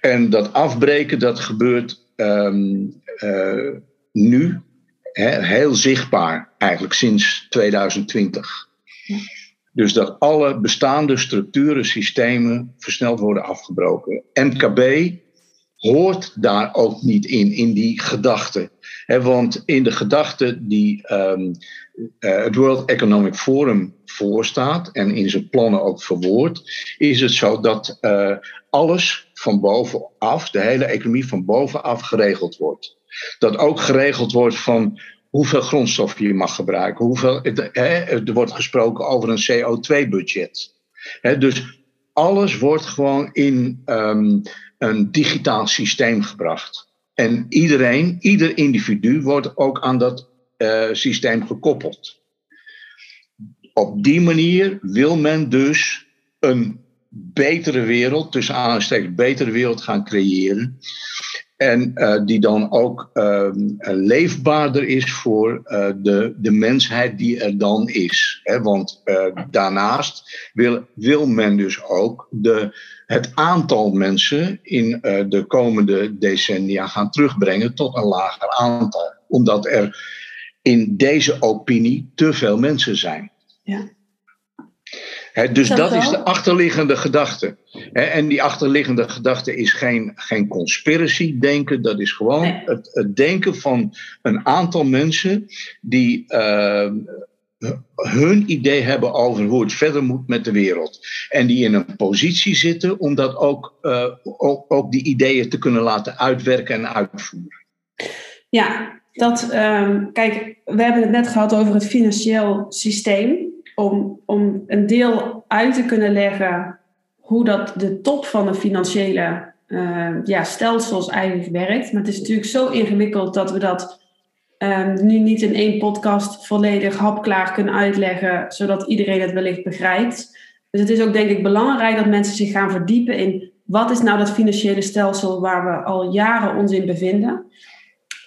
En dat afbreken, dat gebeurt um, uh, nu hè, heel zichtbaar, eigenlijk sinds 2020. Ja. Dus dat alle bestaande structuren, systemen versneld worden afgebroken. MKB hoort daar ook niet in, in die gedachte. want in de gedachte die um, uh, het World Economic Forum voorstaat en in zijn plannen ook verwoord, is het zo dat uh, alles van bovenaf, de hele economie van bovenaf geregeld wordt. Dat ook geregeld wordt van hoeveel grondstof je mag gebruiken. Hoeveel, er wordt gesproken over een CO2-budget. Dus alles wordt gewoon in um, een digitaal systeem gebracht. En iedereen, ieder individu wordt ook aan dat uh, systeem gekoppeld. Op die manier wil men dus een betere wereld, tussen aanstekens betere wereld gaan creëren. En uh, die dan ook uh, leefbaarder is voor uh, de, de mensheid die er dan is. Hè? Want daarnaast wil, wil men dus ook de, het aantal mensen in de komende decennia gaan terugbrengen tot een lager aantal. Omdat er in deze opinie te veel mensen zijn. Ja dus dat, is de achterliggende gedachte. en die achterliggende gedachte is geen, geen conspiracy denken, dat is gewoon het, het, denken van een aantal mensen die uh, hun idee hebben over hoe het verder moet met de wereld. En die in een positie zitten om dat ook, uh, ook, ook, die ideeën te kunnen laten uitwerken en uitvoeren. Ja, dat, um, kijk, we hebben het net gehad over het financieel systeem om, om een deel uit te kunnen leggen hoe dat de top van de financiële uh, ja, stelsels eigenlijk werkt. Maar het is natuurlijk zo ingewikkeld dat we dat um, nu niet in één podcast volledig hapklaar kunnen uitleggen, zodat iedereen het wellicht begrijpt. Dus het is ook denk ik belangrijk dat mensen zich gaan verdiepen in wat is nou dat financiële stelsel waar we al jaren ons in bevinden.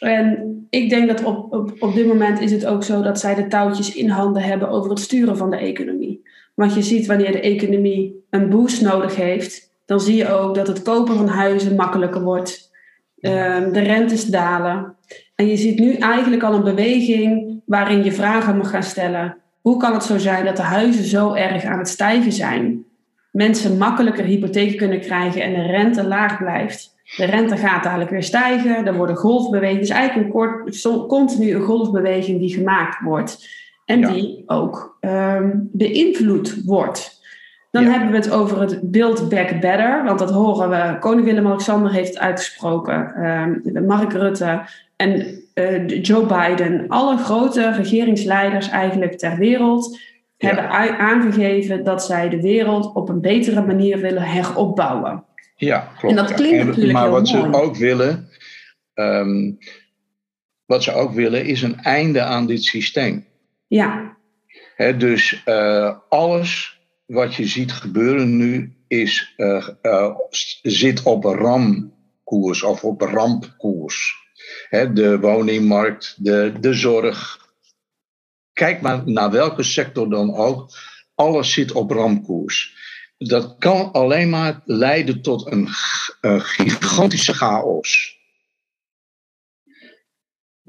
En ik denk dat op, op, op dit moment is het ook zo dat zij de touwtjes in handen hebben over het sturen van de economie. Want je ziet wanneer de economie een boost nodig heeft, dan zie je ook dat het kopen van huizen makkelijker wordt. Ehm, de rentes dalen. En je ziet nu eigenlijk al een beweging waarin je vragen mag gaan stellen. Hoe kan het zo zijn dat de huizen zo erg aan het stijgen zijn? Mensen makkelijker hypotheken kunnen krijgen en de rente laag blijft. De rente gaat dadelijk weer stijgen, er worden golfbewegingen. Het is eigenlijk een kort, continu een golfbeweging die gemaakt wordt. En die ook um, beïnvloed wordt. Dan hebben we het over het Build Back Better, want dat horen we. Koning Willem-Alexander heeft uitgesproken, um, Mark Rutte en uh, Joe Biden. Alle grote regeringsleiders eigenlijk ter wereld hebben aangegeven dat zij de wereld op een betere manier willen heropbouwen. Ja, klopt. En dat klinkt natuurlijk Maar wat ze ook willen, um, wat ze ook willen, is een einde aan dit systeem. Ja. He, dus uh, alles wat je ziet gebeuren nu is, uh, uh, zit op ramkoers of op rampkoers. He, de woningmarkt, de, de zorg. Kijk maar naar welke sector dan ook. Alles zit op rampkoers. Dat kan alleen maar leiden tot een, gigantische chaos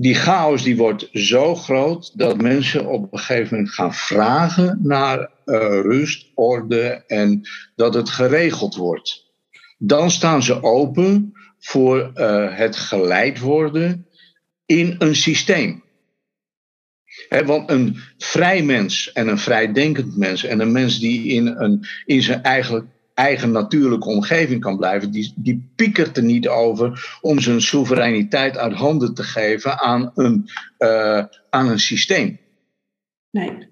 die chaos die wordt zo groot dat mensen op een gegeven moment gaan vragen naar uh, rust, orde en dat het geregeld wordt. Dan staan ze open voor uh, het geleid worden in een systeem. He, want een vrij mens en een vrijdenkend mens en een mens die in, een, in zijn eigen eigen natuurlijke omgeving kan blijven, die, die piekert er niet over om zijn soevereiniteit uit handen te geven aan een, uh, aan een systeem. Nee.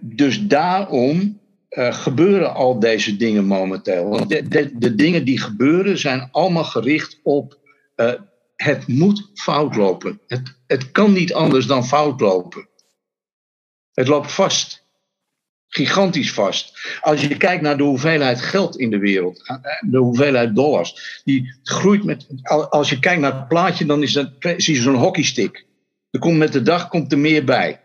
dus daarom uh, gebeuren al deze dingen momenteel. Want de, de, de, dingen die gebeuren zijn allemaal gericht op uh, het moet fout lopen. Het, het kan niet anders dan fout lopen. Het loopt vast gigantisch vast. Als je kijkt naar de hoeveelheid geld in de wereld, de hoeveelheid dollars, die groeit met. Als je kijkt naar het plaatje, dan is dat, je zo'n hockeystick. Er komt met de dag komt er meer bij.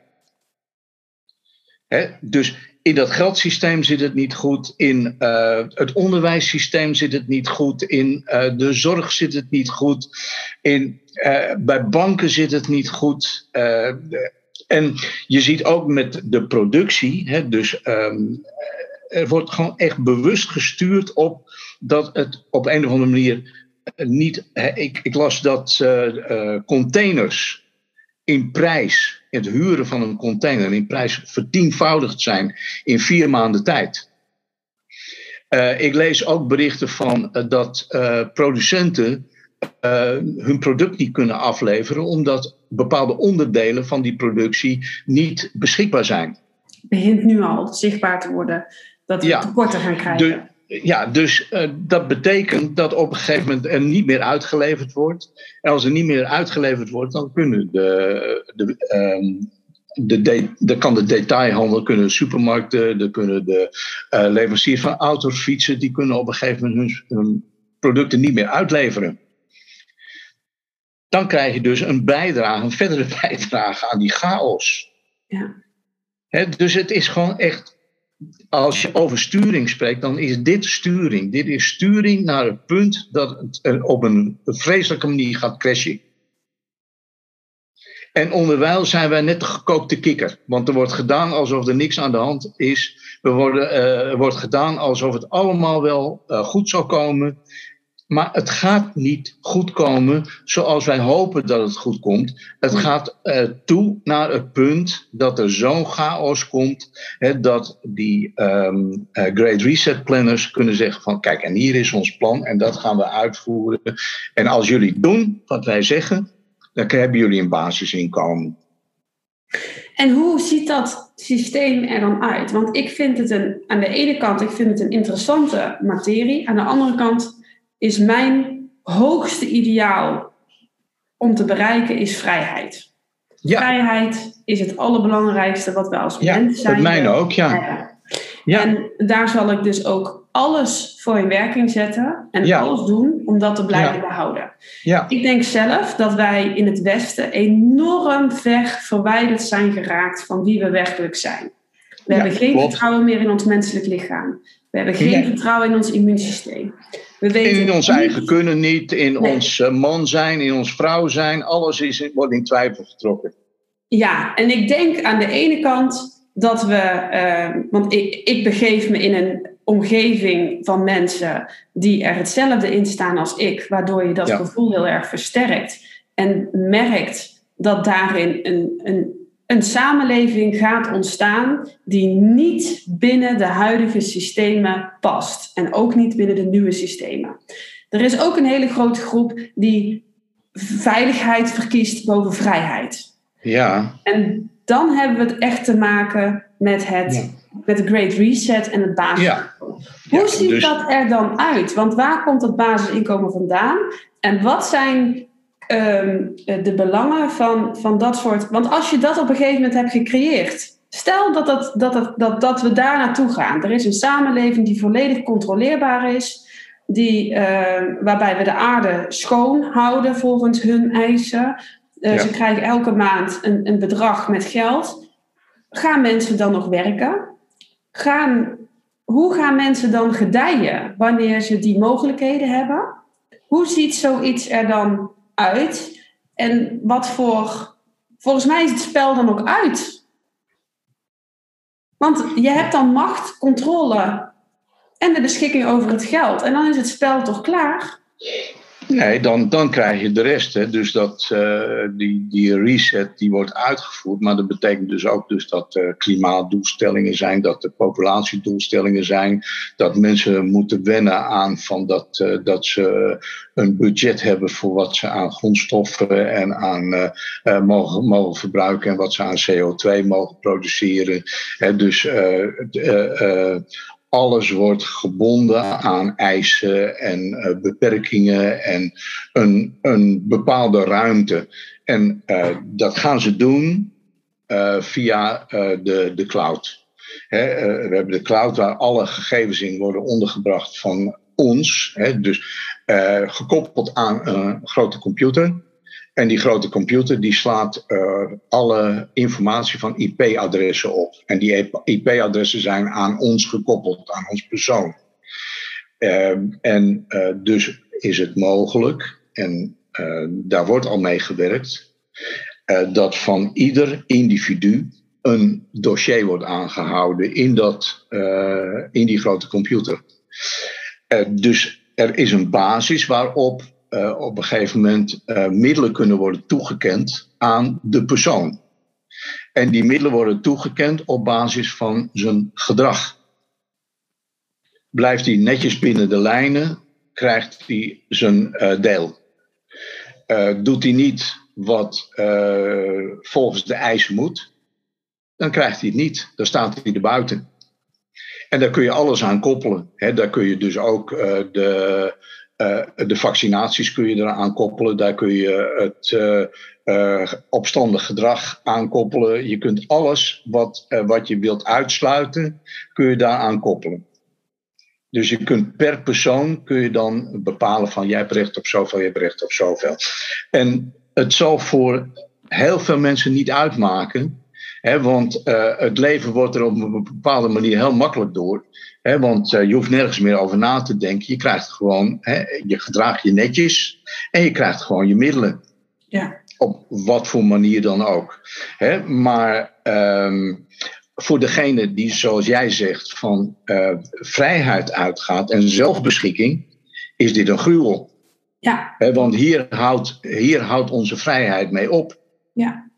dus in dat geldsysteem zit het niet goed, in uh, het onderwijssysteem zit het niet goed, in uh, de zorg zit het niet goed, in, uh, bij banken zit het niet goed. En je ziet ook met de productie, hè, dus um, er wordt gewoon echt bewust gestuurd op dat het op een of andere manier niet. Hè, ik, ik, las dat containers in prijs, het huren van een container in prijs vertienvoudigd zijn in vier maanden tijd. Uh, ik lees ook berichten van dat producenten uh, hun product niet kunnen afleveren, omdat bepaalde onderdelen van die productie niet beschikbaar zijn. Begint nu al zichtbaar te worden dat we ja, tekorten gaan krijgen. De, ja, dus uh, dat betekent dat op een gegeven moment er niet meer uitgeleverd wordt. En als er niet meer uitgeleverd wordt, dan kunnen de, de, um, de, de, de, kan de detailhandel, kunnen supermarkten, de, kunnen de uh, leveranciers van auto's, fietsen, die kunnen op een gegeven moment hun, hun producten niet meer uitleveren dan krijg je dus een bijdrage, een verdere *laughs* bijdrage aan die chaos. Ja. dus het is gewoon echt, als je over sturing spreekt, dan is dit sturing. Dit is sturing naar het punt dat het op een vreselijke manier gaat crashen. En onderwijl zijn wij net de gekookte kikker. Want er wordt gedaan alsof er niks aan de hand is. Er, uh, er wordt gedaan alsof het allemaal wel uh, goed zal komen. Maar het gaat niet goed komen zoals wij hopen dat het goed komt. Het gaat uh, toe naar het punt dat er zo'n chaos komt. Hè, dat die um, uh, Great Reset planners kunnen zeggen van kijk en hier is ons plan en dat gaan we uitvoeren. En als jullie doen wat wij zeggen, dan hebben jullie een basisinkomen. En hoe ziet dat systeem er dan uit? Want ik vind het een, aan de ene kant ik vind het een interessante materie. Aan de andere kant is mijn hoogste ideaal om te bereiken is vrijheid. Vrijheid is het allerbelangrijkste wat we als mensen zijn. Ja, mijn ook, ja. ja. En daar zal ik dus ook alles voor in werking zetten en alles doen om dat te blijven behouden. Ja. Ik denk zelf dat wij in het Westen enorm ver verwijderd zijn geraakt van wie we werkelijk zijn. We hebben geen vertrouwen meer in ons menselijk lichaam. We hebben geen vertrouwen in ons immuunsysteem. We weten in ons eigen kunnen niet, in ons eh, man zijn, in ons vrouw zijn. Alles is, wordt in twijfel getrokken. Ja, en ik denk aan de ene kant dat we, uh, want ik, ik begeef me in een omgeving van mensen die er hetzelfde in staan als ik, waardoor je dat gevoel heel erg versterkt en merkt dat daarin een, een, een samenleving gaat ontstaan die niet binnen de huidige systemen past en ook niet binnen de nieuwe systemen. Er is ook een hele grote groep die veiligheid verkiest boven vrijheid. Ja. En dan hebben we het echt te maken met, het, met de Great Reset en het basisinkomen. Hoe ziet dus- dat er dan uit? Want waar komt dat basisinkomen vandaan? En wat zijn ehm, de belangen van, van dat soort. Want als je dat op een gegeven moment hebt gecreëerd. Stel dat, dat, dat, dat, dat, dat we daar naartoe gaan. Er is een samenleving die volledig controleerbaar is. Die, ehm, waarbij we de aarde schoon houden volgens hun eisen. Uh, Ze krijgen elke maand een, een bedrag met geld. Gaan mensen dan nog werken? Gaan, hoe gaan mensen dan gedijen wanneer ze die mogelijkheden hebben? Hoe ziet zoiets er dan uit? En wat voor. Volgens mij is het spel dan ook uit. Want je hebt dan macht, controle en de beschikking over het geld. En dan is het spel toch klaar? Nee, dan, dan krijg je de rest. Hè. Dus dat, uh, die, die reset die wordt uitgevoerd. Maar dat betekent dus ook dus dat er klimaatdoelstellingen zijn, dat er populatiedoelstellingen zijn. Dat mensen moeten wennen aan van dat, uh, dat ze een budget hebben voor wat ze aan grondstoffen en aan uh, mogen, mogen verbruiken en wat ze aan CO2 mogen produceren. Hè, dus alles wordt gebonden aan eisen en uh, beperkingen en een, een bepaalde ruimte. En uh, dat gaan ze doen uh, via de, de cloud. We hebben de cloud waar alle gegevens in worden ondergebracht van ons. Dus gekoppeld aan een grote computer. En die grote computer die slaat uh, alle informatie van IP-adressen op. En die IP-adressen zijn aan ons gekoppeld, aan ons persoon. Uh, en uh, dus is het mogelijk, en daar wordt al mee gewerkt, dat van ieder individu een dossier wordt aangehouden in, dat, in die grote computer. dus er is een basis waarop uh, op een gegeven moment uh, middelen kunnen worden toegekend aan de persoon. En die middelen worden toegekend op basis van zijn gedrag. Blijft hij netjes binnen de lijnen, krijgt hij zijn uh, deel. doet hij niet wat volgens de eisen moet, dan krijgt hij het niet. Dan staat hij er buiten. En daar kun je alles aan koppelen. Hè. Daar kun je dus ook de, uh, de vaccinaties kun je eraan koppelen. Daar kun je het uh, uh, opstandig gedrag aan koppelen. Je kunt alles wat, wat je wilt uitsluiten, kun je daaraan koppelen. Dus je kunt per persoon kun je dan bepalen van jij hebt recht op zoveel, jij hebt recht op zoveel. En het zal voor heel veel mensen niet uitmaken. Want het leven wordt er op een bepaalde manier heel makkelijk door want uh, je hoeft nergens meer over na te denken. Je krijgt gewoon, je gedraagt je netjes en je krijgt gewoon je middelen. Ja. Op wat voor manier dan ook. maar um, voor degene die, zoals jij zegt, van uh, vrijheid uitgaat en zelfbeschikking, is dit een gruwel. Ja. want hier houdt, hier houdt onze vrijheid mee op. Ja.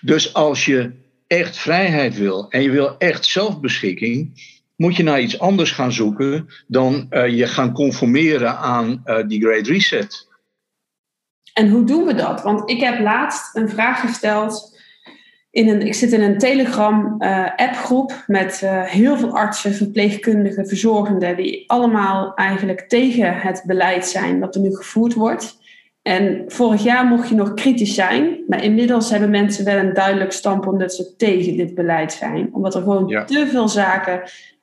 Dus als je echt vrijheid wil en je wil echt zelfbeschikking, moet je naar iets anders gaan zoeken dan uh, je gaan conformeren aan uh, die Great Reset. En hoe doen we dat? Want ik heb laatst een vraag gesteld. In een, ik zit in een Telegram-appgroep eh, uh, met heel veel artsen, verpleegkundigen, verzorgenden, die allemaal eigenlijk tegen het beleid zijn dat er nu gevoerd wordt. En vorig jaar mocht je nog kritisch zijn, maar inmiddels hebben mensen wel een duidelijk standpunt dat ze tegen dit beleid zijn. Omdat er gewoon te veel zaken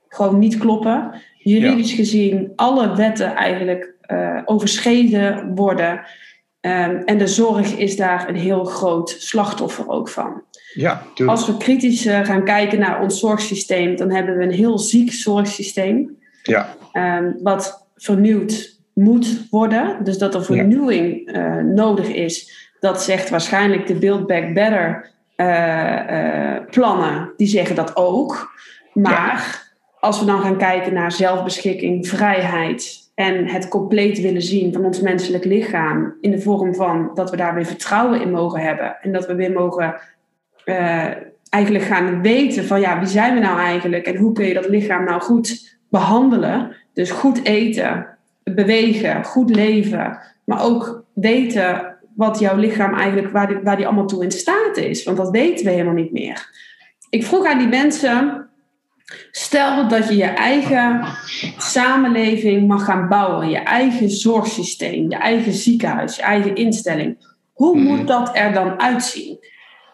gewoon niet kloppen. Juridisch gezien alle wetten eigenlijk uh, overschreden worden. Um, en de zorg is daar een heel groot slachtoffer ook van. Ja, Als we kritisch eh, gaan kijken naar ons zorgsysteem, dan hebben we een heel ziek zorgsysteem. Ja. Um, wat vernieuwd moet worden. Dus dat er vernieuwing uh, nodig is. Dat zegt waarschijnlijk de Build Back Better uh, plannen. Die zeggen dat ook. Maar als we dan gaan kijken naar zelfbeschikking, vrijheid en het compleet willen zien van ons menselijk lichaam in de vorm van dat we daar weer vertrouwen in mogen hebben en dat we weer mogen uh, eigenlijk gaan weten van ja, wie zijn we nou eigenlijk en hoe kun je dat lichaam nou goed behandelen. Dus goed eten, bewegen, goed leven, maar ook weten wat jouw lichaam eigenlijk, waar die, waar die allemaal toe in staat is. Want dat weten we helemaal niet meer. Ik vroeg aan die mensen, Stel dat je je eigen samenleving mag gaan bouwen, je eigen zorgsysteem, je eigen ziekenhuis, je eigen instelling. Hoe moet mhm. dat er dan uitzien?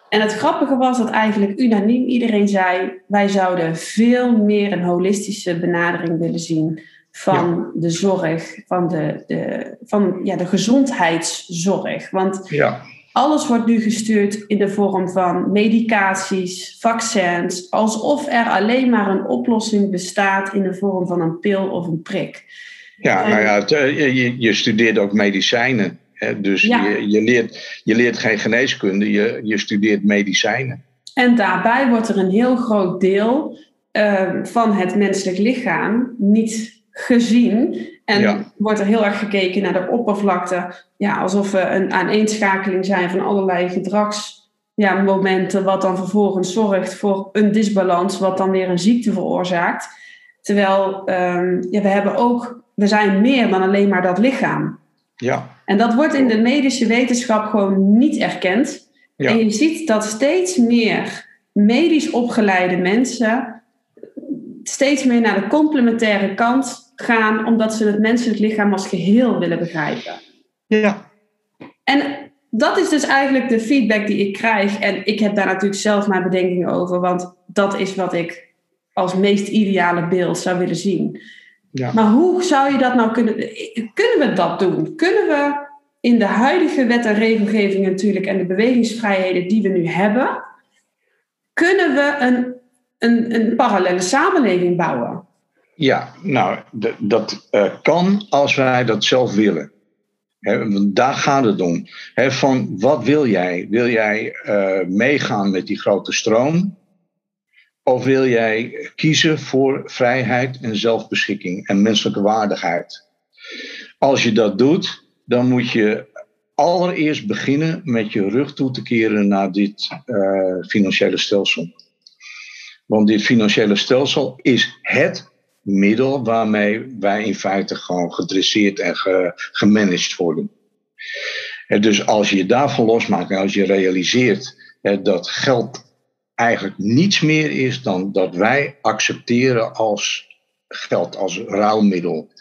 En het grappige was dat eigenlijk unaniem iedereen zei: wij zouden veel meer een holistische benadering willen zien van de zorg, van de, de, van, ja, de gezondheidszorg. Want ja. Alles wordt nu gestuurd in de vorm van medicaties, vaccins, alsof er alleen maar een oplossing bestaat in de vorm van een pil of een prik. Ja, nou ja, eh, je, je studeert ook medicijnen. Hè? Dus je, je, leert, je leert geen geneeskunde, je, je studeert medicijnen. En daarbij wordt er een heel groot deel uh, van het menselijk lichaam niet gezien. En wordt er heel erg gekeken naar de oppervlakte. Ja, alsof we een aaneenschakeling zijn van allerlei gedragsmomenten. Ja, wat dan vervolgens zorgt voor een disbalans, wat dan weer een ziekte veroorzaakt. Terwijl um, ja, we hebben ook, we zijn meer dan alleen maar dat lichaam. Ja. En dat wordt in de medische wetenschap gewoon niet erkend. Ja. En je ziet dat steeds meer medisch opgeleide mensen steeds meer naar de complementaire kant gaan, omdat ze het menselijk lichaam als geheel willen begrijpen. Ja. En dat is dus eigenlijk de feedback die ik krijg. En ik heb daar natuurlijk zelf mijn bedenkingen over, want dat is wat ik als meest ideale beeld zou willen zien. Ja. Maar hoe zou je dat nou kunnen... Kunnen we dat doen? Kunnen we in de huidige wet en regelgeving natuurlijk en de bewegingsvrijheden die we nu hebben, kunnen we een, een, een parallele samenleving bouwen? Ja, nou, dat uh, kan als wij dat zelf willen. daar gaat het om. van wat wil jij? Wil jij uh, meegaan met die grote stroom? Of wil jij kiezen voor vrijheid en zelfbeschikking en menselijke waardigheid? Als je dat doet, dan moet je allereerst beginnen met je rug toe te keren naar dit uh, financiële stelsel. Want dit financiële stelsel is het middel waarmee wij in feite gewoon gedresseerd en gemanaged worden. En dus als je daarvan losmaakt en als je realiseert dat geld eigenlijk niets meer is dan dat wij accepteren als geld als ruilmiddel.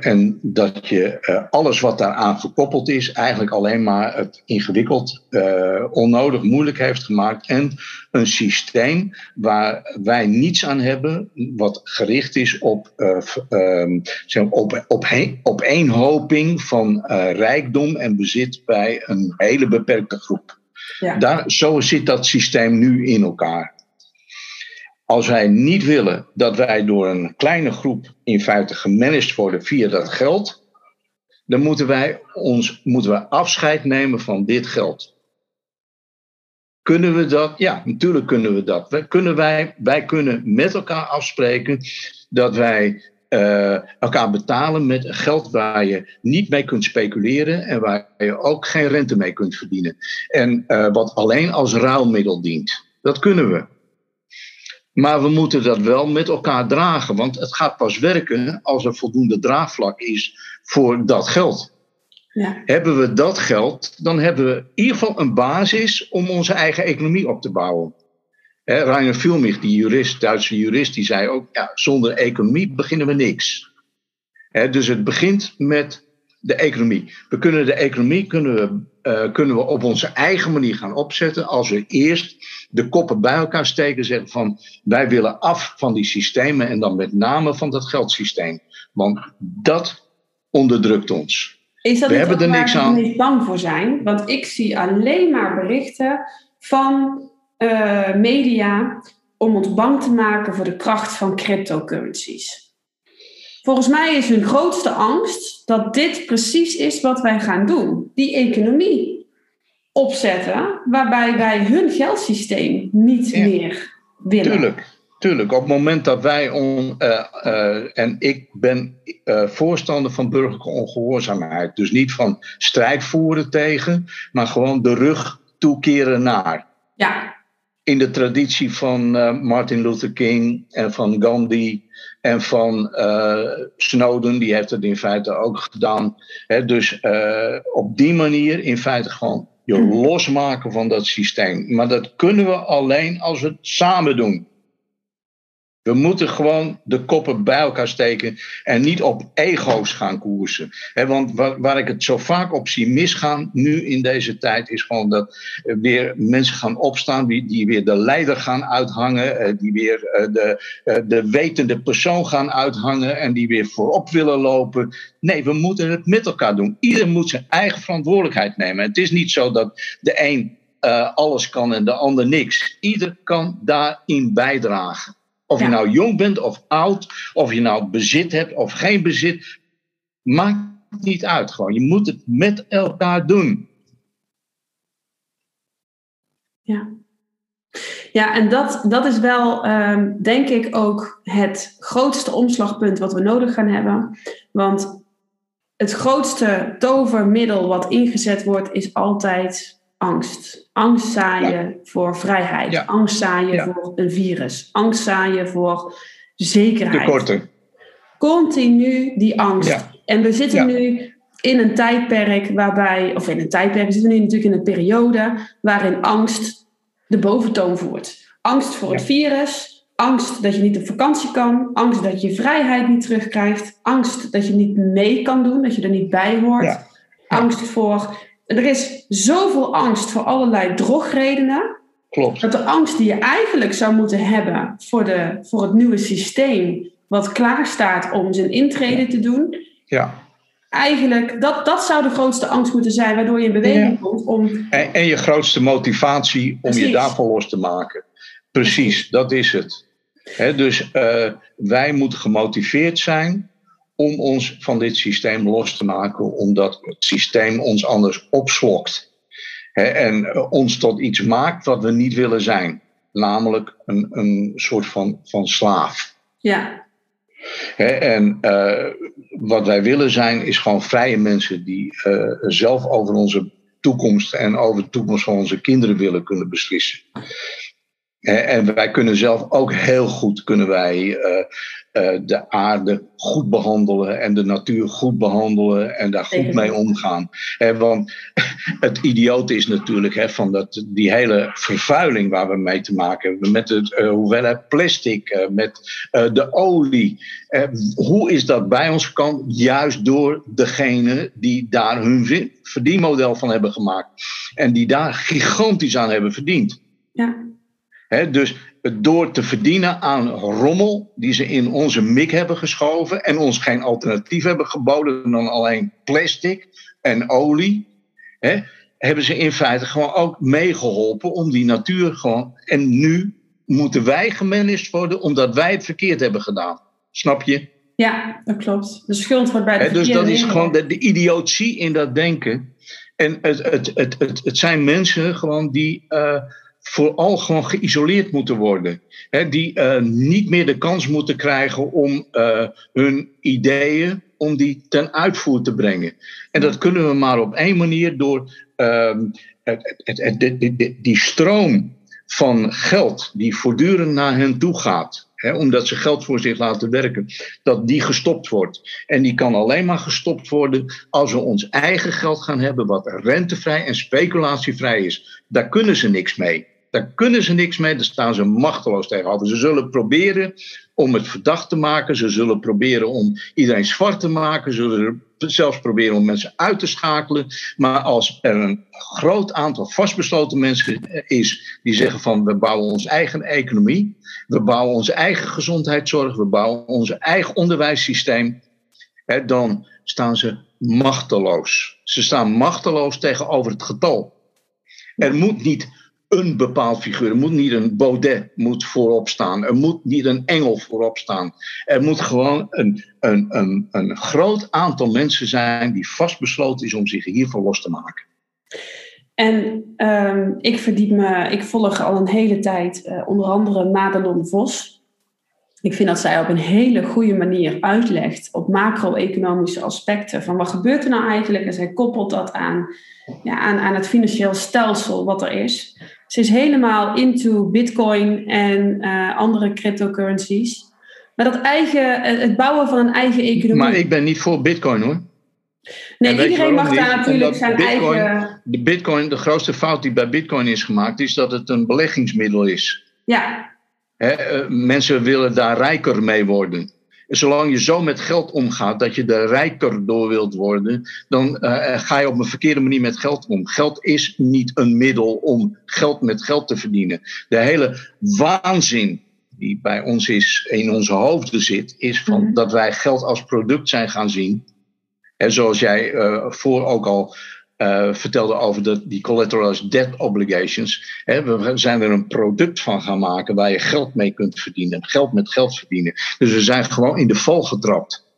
En dat je eh, alles wat daaraan gekoppeld is, eigenlijk alleen maar het ingewikkeld, uh, onnodig moeilijk heeft gemaakt. En een systeem waar wij niets aan hebben, wat gericht is op, uh, zeg op, op, opeenhoping van rijkdom en bezit bij een hele beperkte groep. Ja. Daar, zo zit dat systeem nu in elkaar. Als wij niet willen dat wij door een kleine groep in feite gemanaged worden via dat geld, dan moeten wij, ons, moeten we afscheid nemen van dit geld. Kunnen we dat? Ja, natuurlijk kunnen we dat. Wij kunnen, wij, wij kunnen met elkaar afspreken dat wij uh, elkaar betalen met geld waar je niet mee kunt speculeren en waar je ook geen rente mee kunt verdienen. En uh, wat alleen als ruilmiddel dient. Dat kunnen we. Maar we moeten dat wel met elkaar dragen, want het gaat pas werken als er voldoende draagvlak is voor dat geld. Ja. Hebben we dat geld, dan hebben we in ieder geval een basis om onze eigen economie op te bouwen. He, Rainer Vielmich, die jurist, Duitse jurist, die zei ook: ja, zonder economie beginnen we niks. dus het begint met de economie. We kunnen de economie kunnen we, uh, kunnen we op onze eigen manier gaan opzetten als we eerst de koppen bij elkaar steken zeggen van wij willen af van die systemen en dan met name van dat geldsysteem. Want dat onderdrukt ons. Is dat we hebben er niks aan. niet bang voor zijn? Want ik zie alleen maar berichten van eh, media om ons bang te maken voor de kracht van cryptocurrencies. Volgens mij is hun grootste angst dat dit precies is wat wij gaan doen. Die economie opzetten waarbij wij hun geldsysteem niet meer willen. Tuurlijk. Tuurlijk, op het moment dat wij, on, uh, uh, en ik ben uh, voorstander van burgerlijke ongehoorzaamheid, dus niet van strijd voeren tegen, maar gewoon de rug toekeren naar. Ja. In de traditie van Martin Luther King en van Gandhi en van Snowden, die heeft het in feite ook gedaan. Hè, dus op die manier in feite gewoon je losmaken van dat systeem. Maar dat kunnen we alleen als we het samen doen. We moeten gewoon de koppen bij elkaar steken en niet op ego's gaan koersen. want waar, ik het zo vaak op zie misgaan nu in deze tijd is gewoon dat weer mensen gaan opstaan die, die weer de leider gaan uithangen, eh, die weer eh, de, eh, de wetende persoon gaan uithangen en die weer voorop willen lopen. Nee, we moeten het met elkaar doen. Ieder moet zijn eigen verantwoordelijkheid nemen. Het is niet zo dat de een alles kan en de ander niks. Ieder kan daarin bijdragen. Of je nou jong bent of oud, of je nou bezit hebt of geen bezit, maakt niet uit. Gewoon. Je moet het met elkaar doen. Ja. Ja, en dat, dat is wel, um, denk ik, ook het grootste omslagpunt wat we nodig gaan hebben. Want het grootste tovermiddel wat ingezet wordt, is altijd angst. Angst zaaien voor vrijheid. Angst zaaien voor een virus. Angst zaaien voor zekerheid. Tekorten. Continu die angst. En we zitten nu in een tijdperk waarbij, of in een tijdperk, we zitten nu natuurlijk in een periode waarin angst de boventoon voert. Angst voor het virus, angst dat je niet op vakantie kan, angst dat je vrijheid niet terugkrijgt, angst dat je niet mee kan doen, dat je er niet bij hoort, angst voor er is zoveel angst voor allerlei drogredenen. Klopt. Dat de angst die je eigenlijk zou moeten hebben voor, de, voor het nieuwe systeem, wat klaar staat om zijn intrede te doen. Ja. Eigenlijk, dat, dat zou de grootste angst moeten zijn, waardoor je in beweging komt om. En, en, je grootste motivatie om je daarvan los te maken. Precies, dat is het. dus uh, wij moeten gemotiveerd zijn om ons van dit systeem los te maken, omdat het systeem ons anders opslokt. en eh, ons tot iets maakt wat we niet willen zijn, namelijk een, een soort van, van slaaf. Ja. en uh, wat wij willen zijn, is gewoon vrije mensen die uh, zelf over onze toekomst en over de toekomst van onze kinderen willen kunnen beslissen. En wij kunnen zelf ook heel goed kunnen wij, uh, uh, de aarde goed behandelen en de natuur goed behandelen en daar goed mee omgaan. He, want *laughs* het idiote is natuurlijk he, van dat, die hele vervuiling waar we mee te maken hebben, met het uh, hoeveelheid plastic, met de olie. hoe is dat bij ons gekomen? Juist door degene die daar hun verdienmodel van hebben gemaakt en die daar gigantisch aan hebben verdiend. Ja dus door te verdienen aan rommel die ze in onze mik hebben geschoven en ons geen alternatief hebben geboden dan alleen plastic en olie, hebben ze in feite gewoon ook meegeholpen om die natuur gewoon. En nu moeten wij gemanaged worden omdat wij het verkeerd hebben gedaan. Snap je? Ja, dat klopt. De schuld wordt bij de Dus dat is gewoon de, de idiotie in dat denken. En het, het, het, het, het zijn mensen gewoon die. Uh, vooral gewoon geïsoleerd moeten worden. die uh, niet meer de kans moeten krijgen om uh, hun ideeën, om die ten uitvoer te brengen. En dat kunnen we maar op één manier door uh, het, het, het, die stroom van geld die voortdurend naar hen toe gaat. omdat ze geld voor zich laten werken, dat die gestopt wordt. En die kan alleen maar gestopt worden als we ons eigen geld gaan hebben, wat rentevrij en speculatievrij is. Daar kunnen ze niks mee. Daar kunnen ze niks mee, daar staan ze machteloos tegenover. Ze zullen proberen om het verdacht te maken, ze zullen proberen om iedereen zwart te maken, ze zullen zelfs proberen om mensen uit te schakelen. Maar als er een groot aantal vastbesloten mensen is die zeggen van we bouwen onze eigen economie, we bouwen onze eigen gezondheidszorg, we bouwen onze eigen onderwijssysteem, hè, dan staan ze machteloos. Ze staan machteloos tegenover het getal. Er moet niet een bepaald figuur. Er moet niet een Baudet moet voorop staan. Er moet niet een engel voorop staan. Er moet gewoon een, een, een, een groot aantal mensen zijn die vastbesloten is om zich hiervan los te maken. En uh, ik verdiep me, ik volg al een hele tijd uh, onder andere Madelon Vos. Ik vind dat zij op een hele goede manier uitlegt op macro-economische aspecten van wat gebeurt er nou eigenlijk. En zij koppelt dat aan, ja, aan, aan het financieel stelsel wat er is. Ze is helemaal into bitcoin en uh, andere cryptocurrencies. Maar dat eigen, het bouwen van een eigen economie. Maar ik ben niet voor bitcoin hoor. Nee, iedereen mag daar natuurlijk zijn bitcoin, eigen. De bitcoin, de grootste fout die bij bitcoin is gemaakt, is dat het een beleggingsmiddel is. Ja. He, mensen willen daar rijker mee worden. Zolang je zo met geld omgaat dat je er rijker door wilt worden, dan uh, ga je op een verkeerde manier met geld om. Geld is niet een middel om geld met geld te verdienen. De hele waanzin die bij ons is, in onze hoofden zit, is van mm. dat wij geld als product zijn gaan zien. En zoals jij uh, voor ook al uh, vertelde over die collateralized debt obligations. We zijn er een product van gaan maken waar je geld mee kunt verdienen. Geld met geld verdienen. Dus we zijn gewoon in de val getrapt.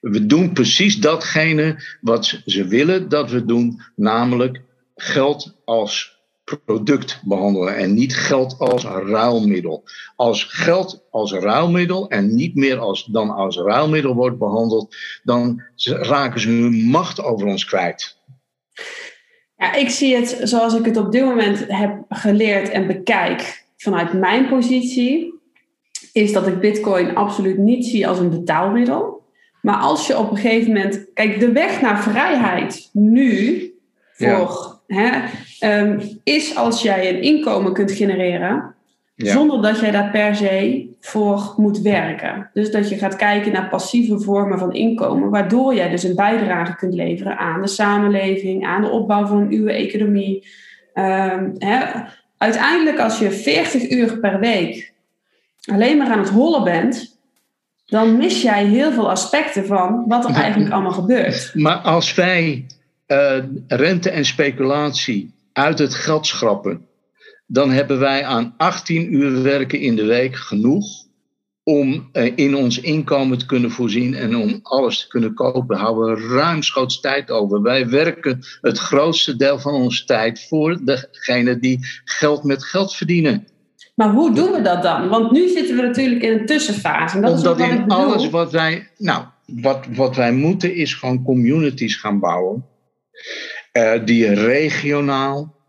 We doen precies datgene wat ze willen dat we doen, namelijk geld als product behandelen en niet geld als ruilmiddel. Als geld als ruilmiddel en niet meer als, dan als ruilmiddel wordt behandeld, dan raken ze hun macht over ons kwijt. Ja, ik zie het zoals ik het op dit moment heb geleerd en bekijk vanuit mijn positie, is dat ik Bitcoin absoluut niet zie als een betaalmiddel. Maar als je op een gegeven moment, kijk, de weg naar vrijheid nu voor, hè, um, is als jij een inkomen kunt genereren ja. Zonder dat jij daar per se voor moet werken. Dus dat je gaat kijken naar passieve vormen van inkomen, waardoor jij dus een bijdrage kunt leveren aan de samenleving, aan de opbouw van uw economie. Um, hè. Uiteindelijk, als je 40 uur per week alleen maar aan het hollen bent, dan mis jij heel veel aspecten van wat er eigenlijk allemaal gebeurt. Maar als wij uh, rente en speculatie uit het geld schrappen dan hebben wij aan 18 uur werken in de week genoeg om eh, in ons inkomen te kunnen voorzien en om alles te kunnen kopen. Houden we ruimschoots tijd over. Wij werken het grootste deel van onze tijd voor degene die geld met geld verdienen. Maar hoe doen we dat dan? Want nu zitten we natuurlijk in een tussenfase. En dat Omdat is in alles wat wij. Nou, wat, wat wij moeten is gewoon communities gaan bouwen. Uh, die regionaal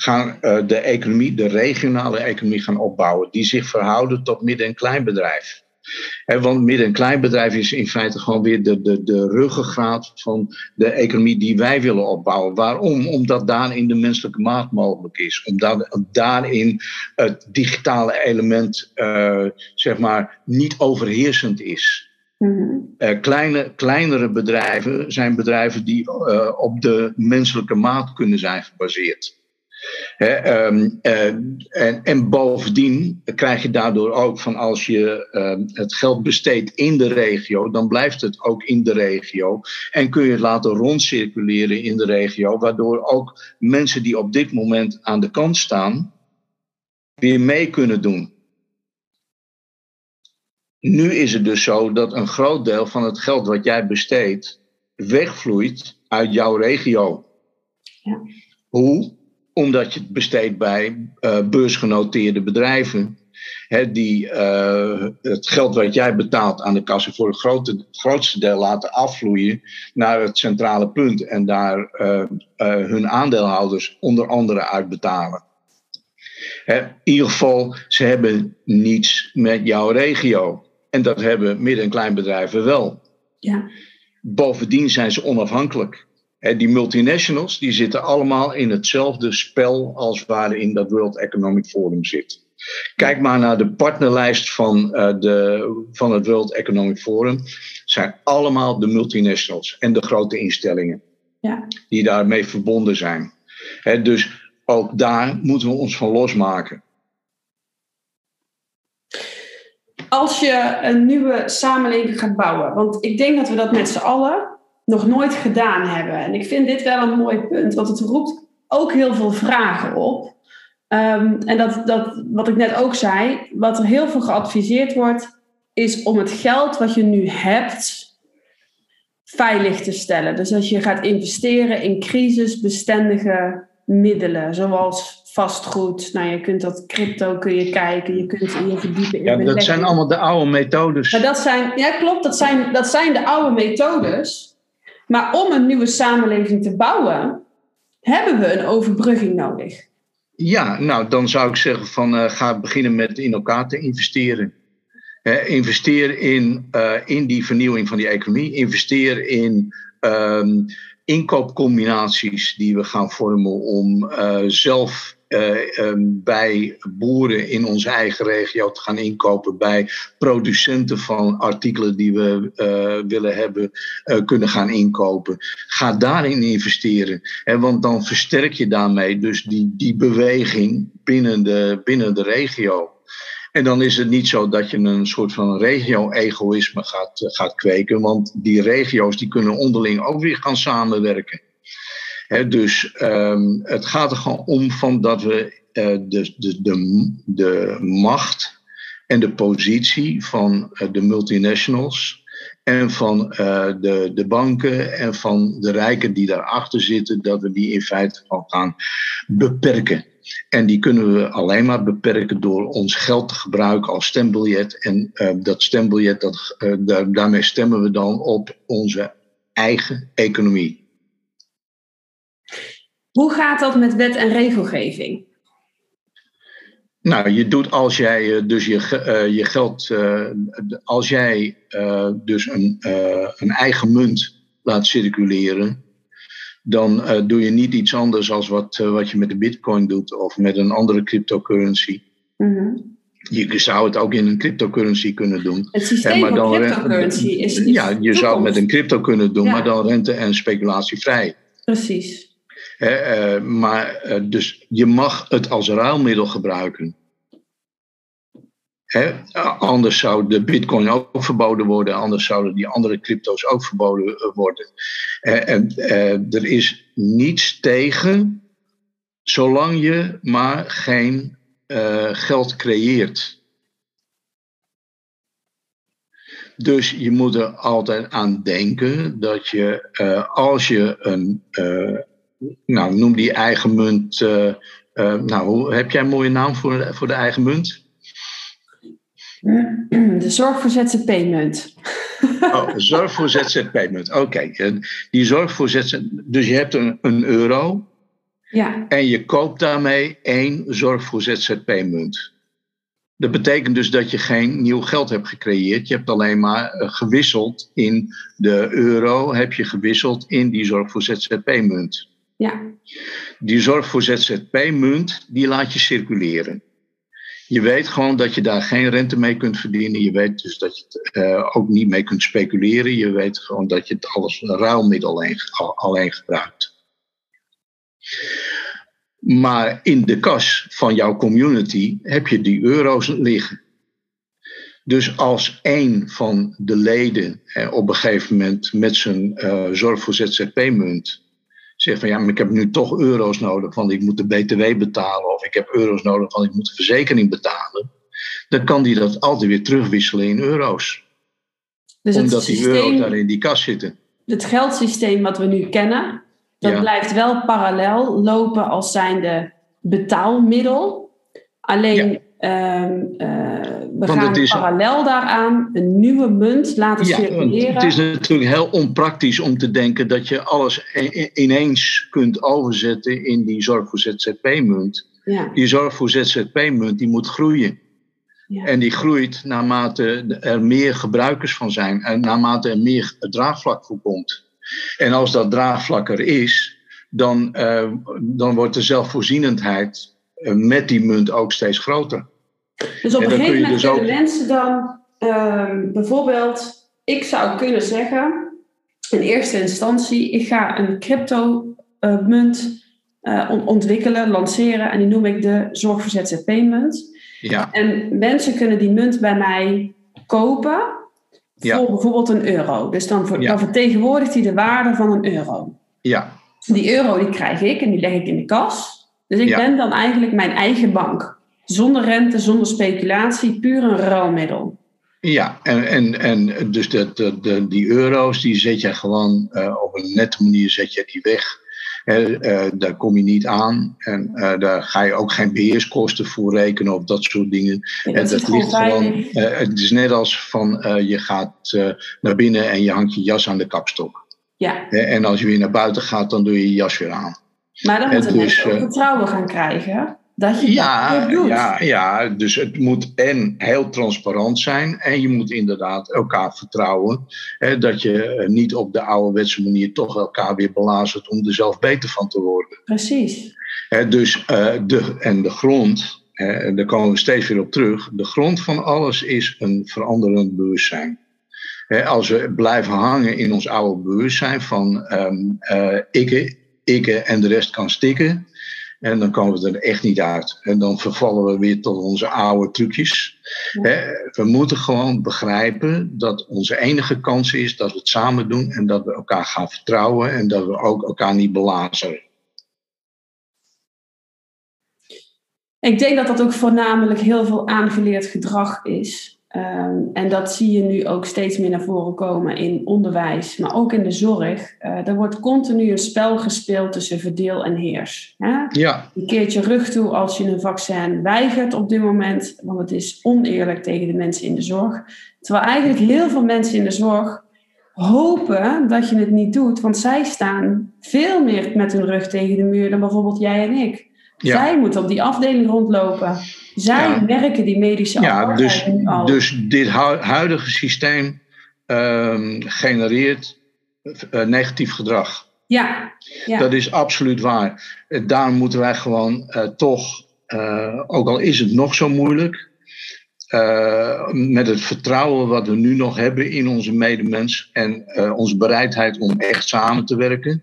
gaan uh, de economie, de regionale economie gaan opbouwen, die zich verhouden tot midden- en kleinbedrijf. He, want midden- en kleinbedrijf is in feite gewoon weer de, de, de ruggengraat van de economie die wij willen opbouwen. Waarom? Omdat daarin de menselijke maat mogelijk is. Omdat daarin het digitale element, uh, zeg maar, niet overheersend is. Mm-hmm. Uh, kleine, kleinere bedrijven zijn bedrijven die uh, op de menselijke maat kunnen zijn gebaseerd. Um, uh, en, en, bovendien krijg je daardoor ook van als je uh, het geld besteedt in de regio, dan blijft het ook in de regio. En kun je het laten rondcirculeren in de regio, waardoor ook mensen die op dit moment aan de kant staan, weer mee kunnen doen. Nu is het dus zo dat een groot deel van het geld wat jij besteedt wegvloeit uit jouw regio. Ja. Hoe? Omdat je het besteedt bij uh, beursgenoteerde bedrijven. Hè, die uh, het geld wat jij betaalt aan de kassen voor het grote, grootste deel laten afvloeien naar het centrale punt en daar uh, hun aandeelhouders onder andere uitbetalen. Hè, in ieder geval, ze hebben niets met jouw regio. En dat hebben midden- en kleinbedrijven wel. Ja. Bovendien zijn ze onafhankelijk. En die multinationals die zitten allemaal in hetzelfde spel als waarin dat World Economic Forum zit. Kijk maar naar de partnerlijst van, uh, de, van het World Economic Forum. zijn allemaal de multinationals en de grote instellingen ja. die daarmee verbonden zijn. He, dus ook daar moeten we ons van losmaken. Als je een nieuwe samenleving gaat bouwen, want ik denk dat we dat met z'n allen nog nooit gedaan hebben. En ik vind dit wel een mooi punt, want het roept ook heel veel vragen op. Ehm, en dat, dat, wat ik net ook zei, wat er heel veel geadviseerd wordt, is om het geld wat je nu hebt veilig te stellen. Dus als je gaat investeren in crisisbestendige middelen, zoals vastgoed. Nou, je kunt dat crypto kun je kijken, je kunt je verdiepen in Ja, dat zijn allemaal de oude methodes. Maar dat zijn, ja, klopt, dat zijn, dat zijn de oude methodes. Maar om een nieuwe samenleving te bouwen, hebben we een overbrugging nodig. Ja, nou dan zou ik zeggen van uh, ga beginnen met in elkaar te investeren. Investeer in, uh, in die vernieuwing van die economie. Investeer in um, inkoopcombinaties die we gaan vormen om zelf um, bij boeren in onze eigen regio te gaan inkopen, bij producenten van artikelen die we willen hebben, kunnen gaan inkopen. Ga daarin investeren. Hè, want dan versterk je daarmee dus die, die beweging binnen de, binnen de regio. En dan is het niet zo dat je een soort van regio-egoïsme gaat, gaat kweken, want die regio's die kunnen onderling ook weer gaan samenwerken. Dus um, het gaat er gewoon om van dat we uh, de, de, de, de macht en de positie van uh, de multinationals en van uh, de, de banken en van de rijken die daarachter zitten, dat we die in feite gewoon gaan beperken. En die kunnen we alleen maar beperken door ons geld te gebruiken als stembiljet. En dat stembiljet, dat, daar, daarmee stemmen we dan op onze eigen economie. Hoe gaat dat met wet en regelgeving? Nou, je doet als jij dus je, uh, je geld, als jij dus een, een eigen munt laat circuleren, dan doe je niet iets anders als wat, wat je met de bitcoin doet of met een andere cryptocurrency. Mm -hmm. Je zou het ook in een cryptocurrency kunnen doen. Het systeem maar dan, van cryptocurrency is, is Ja, je zou het met een crypto kunnen doen, ja. maar dan rente- en speculatievrij. Precies. He, uh, maar dus je mag het als ruilmiddel gebruiken. Anders zou de bitcoin ook verboden worden, anders zouden die andere crypto's ook verboden worden. Eh, en eh, er is niets tegen, zolang je maar geen geld creëert. Dus je moet er altijd aan denken dat je, als je een, nou noem die eigen munt, nou heb jij een mooie naam voor, voor de eigen munt? *clears throat* De zorg voor ZZP-munt. Oh, zorg voor ZZP-munt. Oké, okay. die zorg voor ZZP. Dus je hebt een, een euro. Ja. En je koopt daarmee één zorg voor ZZP-munt. Dat betekent dus dat je geen nieuw geld hebt gecreëerd. Je hebt alleen maar gewisseld in de euro, heb je gewisseld in die zorg voor ZZP-munt. Ja. Die zorg voor ZZP-munt, die laat je circuleren. Je weet gewoon dat je daar geen rente mee kunt verdienen. Je weet dus dat je het uh, ook niet mee kunt speculeren. Je weet gewoon dat je het een ruilmiddel alleen, gebruikt. Maar in de kas van jouw community heb je die euro's liggen. Dus als een van de leden eh, op een gegeven moment met zijn uh, zorg voor ZZP-munt zegt van ja, maar ik heb nu toch euro's nodig, want ik moet de BTW betalen of ik heb euro's nodig, want ik moet de verzekering betalen, dan kan die dat altijd weer terugwisselen in euro's. Dus Omdat systeem, die euro's daar in die kas zitten. Het geldsysteem wat we nu kennen, dat Ja. blijft wel parallel lopen als zijnde betaalmiddel. Alleen ehm, eh, we Want gaan is- parallel daaraan een nieuwe munt laten Ja, circuleren. het is natuurlijk heel onpraktisch om te denken dat je alles ineens kunt overzetten in die zorg voor ZZP-munt. ja, Die zorg voor ZZP-munt die moet groeien. ja. En die groeit naarmate er meer gebruikers van zijn en naarmate er meer draagvlak voor komt. En als dat draagvlak er is, dan, eh, dan wordt de zelfvoorzienendheid met die munt ook steeds groter. Dus op En een gegeven moment dus kunnen ook- mensen dan ehm, bijvoorbeeld, ik zou kunnen zeggen, in eerste instantie, ik ga een crypto eh, munt eh, on- ontwikkelen, lanceren en die noem ik de Zorg voor ZZP-munt. Ja, En mensen kunnen die munt bij mij kopen voor Ja. bijvoorbeeld een euro. Dus dan, ver- Ja. dan vertegenwoordigt die de waarde van een euro. ja, Die euro die krijg ik en die leg ik in de kas. Dus ik ben dan eigenlijk mijn eigen bank. Zonder rente, zonder speculatie, puur een ruilmiddel. Ja, en, en, en dus de, die euro's, die zet je gewoon uh, op een nette manier zet je die weg. Uh, daar kom je niet aan. En uh, daar ga je ook geen beheerskosten voor rekenen of dat soort dingen. Ja, dat, dat ligt gewoon. het is net als van je gaat naar binnen en je hangt je jas aan de kapstok. Ja. en als je weer naar buiten gaat, dan doe je je jas weer aan. Maar dan moeten dus, mensen ook vertrouwen gaan krijgen. Dat je ja, dat doet. Ja, ja, dus het moet en heel transparant zijn. En je moet inderdaad elkaar vertrouwen. Hè, dat je niet op de ouderwetse manier toch elkaar weer belazert om er zelf beter van te worden. Precies. Hè, dus uh, de, en de grond, hè, daar komen we steeds weer op terug. De grond van alles is een veranderend bewustzijn. Hè, als we blijven hangen in ons oude bewustzijn van um, uh, ikke, ikke en de rest kan stikken en dan komen we er echt niet uit. En dan vervallen we weer tot onze oude trucjes. We moeten gewoon begrijpen dat onze enige kans is dat we het samen doen en dat we elkaar gaan vertrouwen en dat we ook elkaar niet belazen. Ik denk dat dat ook voornamelijk heel veel aangeleerd gedrag is. Um, en dat zie je nu ook steeds meer naar voren komen in onderwijs, maar ook in de zorg. Uh, er wordt continu een spel gespeeld tussen verdeel en heers. Hè? Ja. Je keert je rug toe als je een vaccin weigert op dit moment, want het is oneerlijk tegen de mensen in de zorg. Terwijl eigenlijk heel veel mensen in de zorg hopen dat je het niet doet, want zij staan veel meer met hun rug tegen de muur dan bijvoorbeeld jij en ik. Ja. Zij moeten op die afdeling rondlopen. Zij ja. werken die medische ja, dus, al. Dus dit huidige systeem um, genereert uh, negatief gedrag. Ja, ja, Dat is absoluut waar. Daarom moeten wij gewoon uh, toch, uh, ook al is het nog zo moeilijk, met het vertrouwen wat we nu nog hebben in onze medemens en onze bereidheid om echt samen te werken,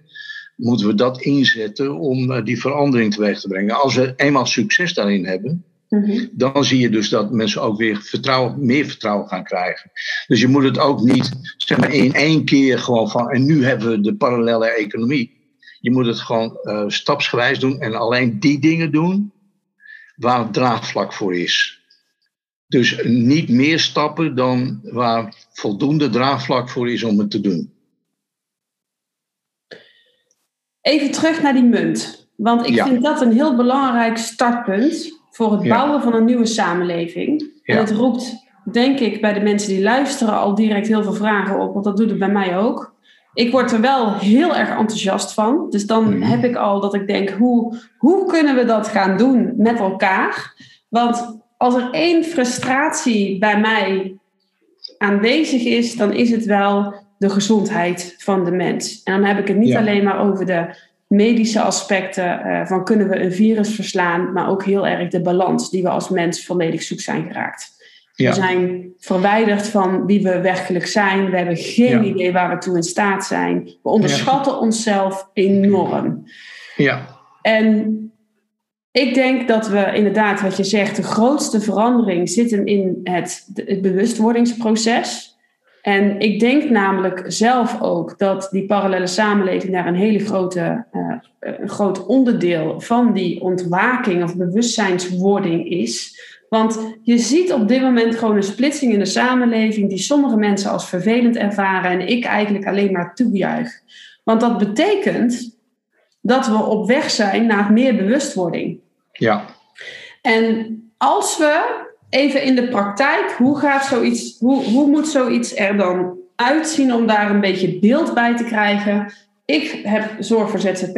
moeten we dat inzetten om die verandering teweeg te brengen. Als we eenmaal succes daarin hebben, Mhm. dan zie je dus dat mensen ook weer vertrouwen, meer vertrouwen gaan krijgen. Dus je moet het ook niet zeg maar, in één keer gewoon van. En nu hebben we de parallele economie. Je moet het gewoon uh, stapsgewijs doen en alleen die dingen doen waar het draagvlak voor is. Dus niet meer stappen dan waar voldoende draagvlak voor is om het te doen. Even terug naar die munt. Want ik Ja. vind dat een heel belangrijk startpunt voor het Ja. bouwen van een nieuwe samenleving. En het roept, denk ik, bij de mensen die luisteren al direct heel veel vragen op, want dat doet het bij mij ook. Ik word er wel heel erg enthousiast van. Dus dan Mhm. heb ik al dat ik denk, hoe, hoe kunnen we dat gaan doen met elkaar? Want als er één frustratie bij mij aanwezig is, dan is het wel de gezondheid van de mens. En dan heb ik het niet Ja. alleen maar over de medische aspecten eh, van kunnen we een virus verslaan, maar ook heel erg de balans die we als mens volledig zoek zijn geraakt. Ja. We zijn verwijderd van wie we werkelijk zijn. We hebben geen Ja. idee waar we toe in staat zijn. We onderschatten onszelf enorm. Ja, En ik denk dat we inderdaad, wat je zegt, de grootste verandering zit hem in het, het bewustwordingsproces. En ik denk namelijk zelf ook dat die parallele samenleving daar een hele grote, eh, een groot onderdeel van die ontwaking of bewustzijnswording is. Want je ziet op dit moment gewoon een splitsing in de samenleving die sommige mensen als vervelend ervaren en ik eigenlijk alleen maar toejuich. Want dat betekent dat we op weg zijn naar meer bewustwording. ja, En als we even in de praktijk, hoe, gaat zoiets, hoe, hoe moet zoiets er dan uitzien om daar een beetje beeld bij te krijgen? Ik heb zorg voor ZZP.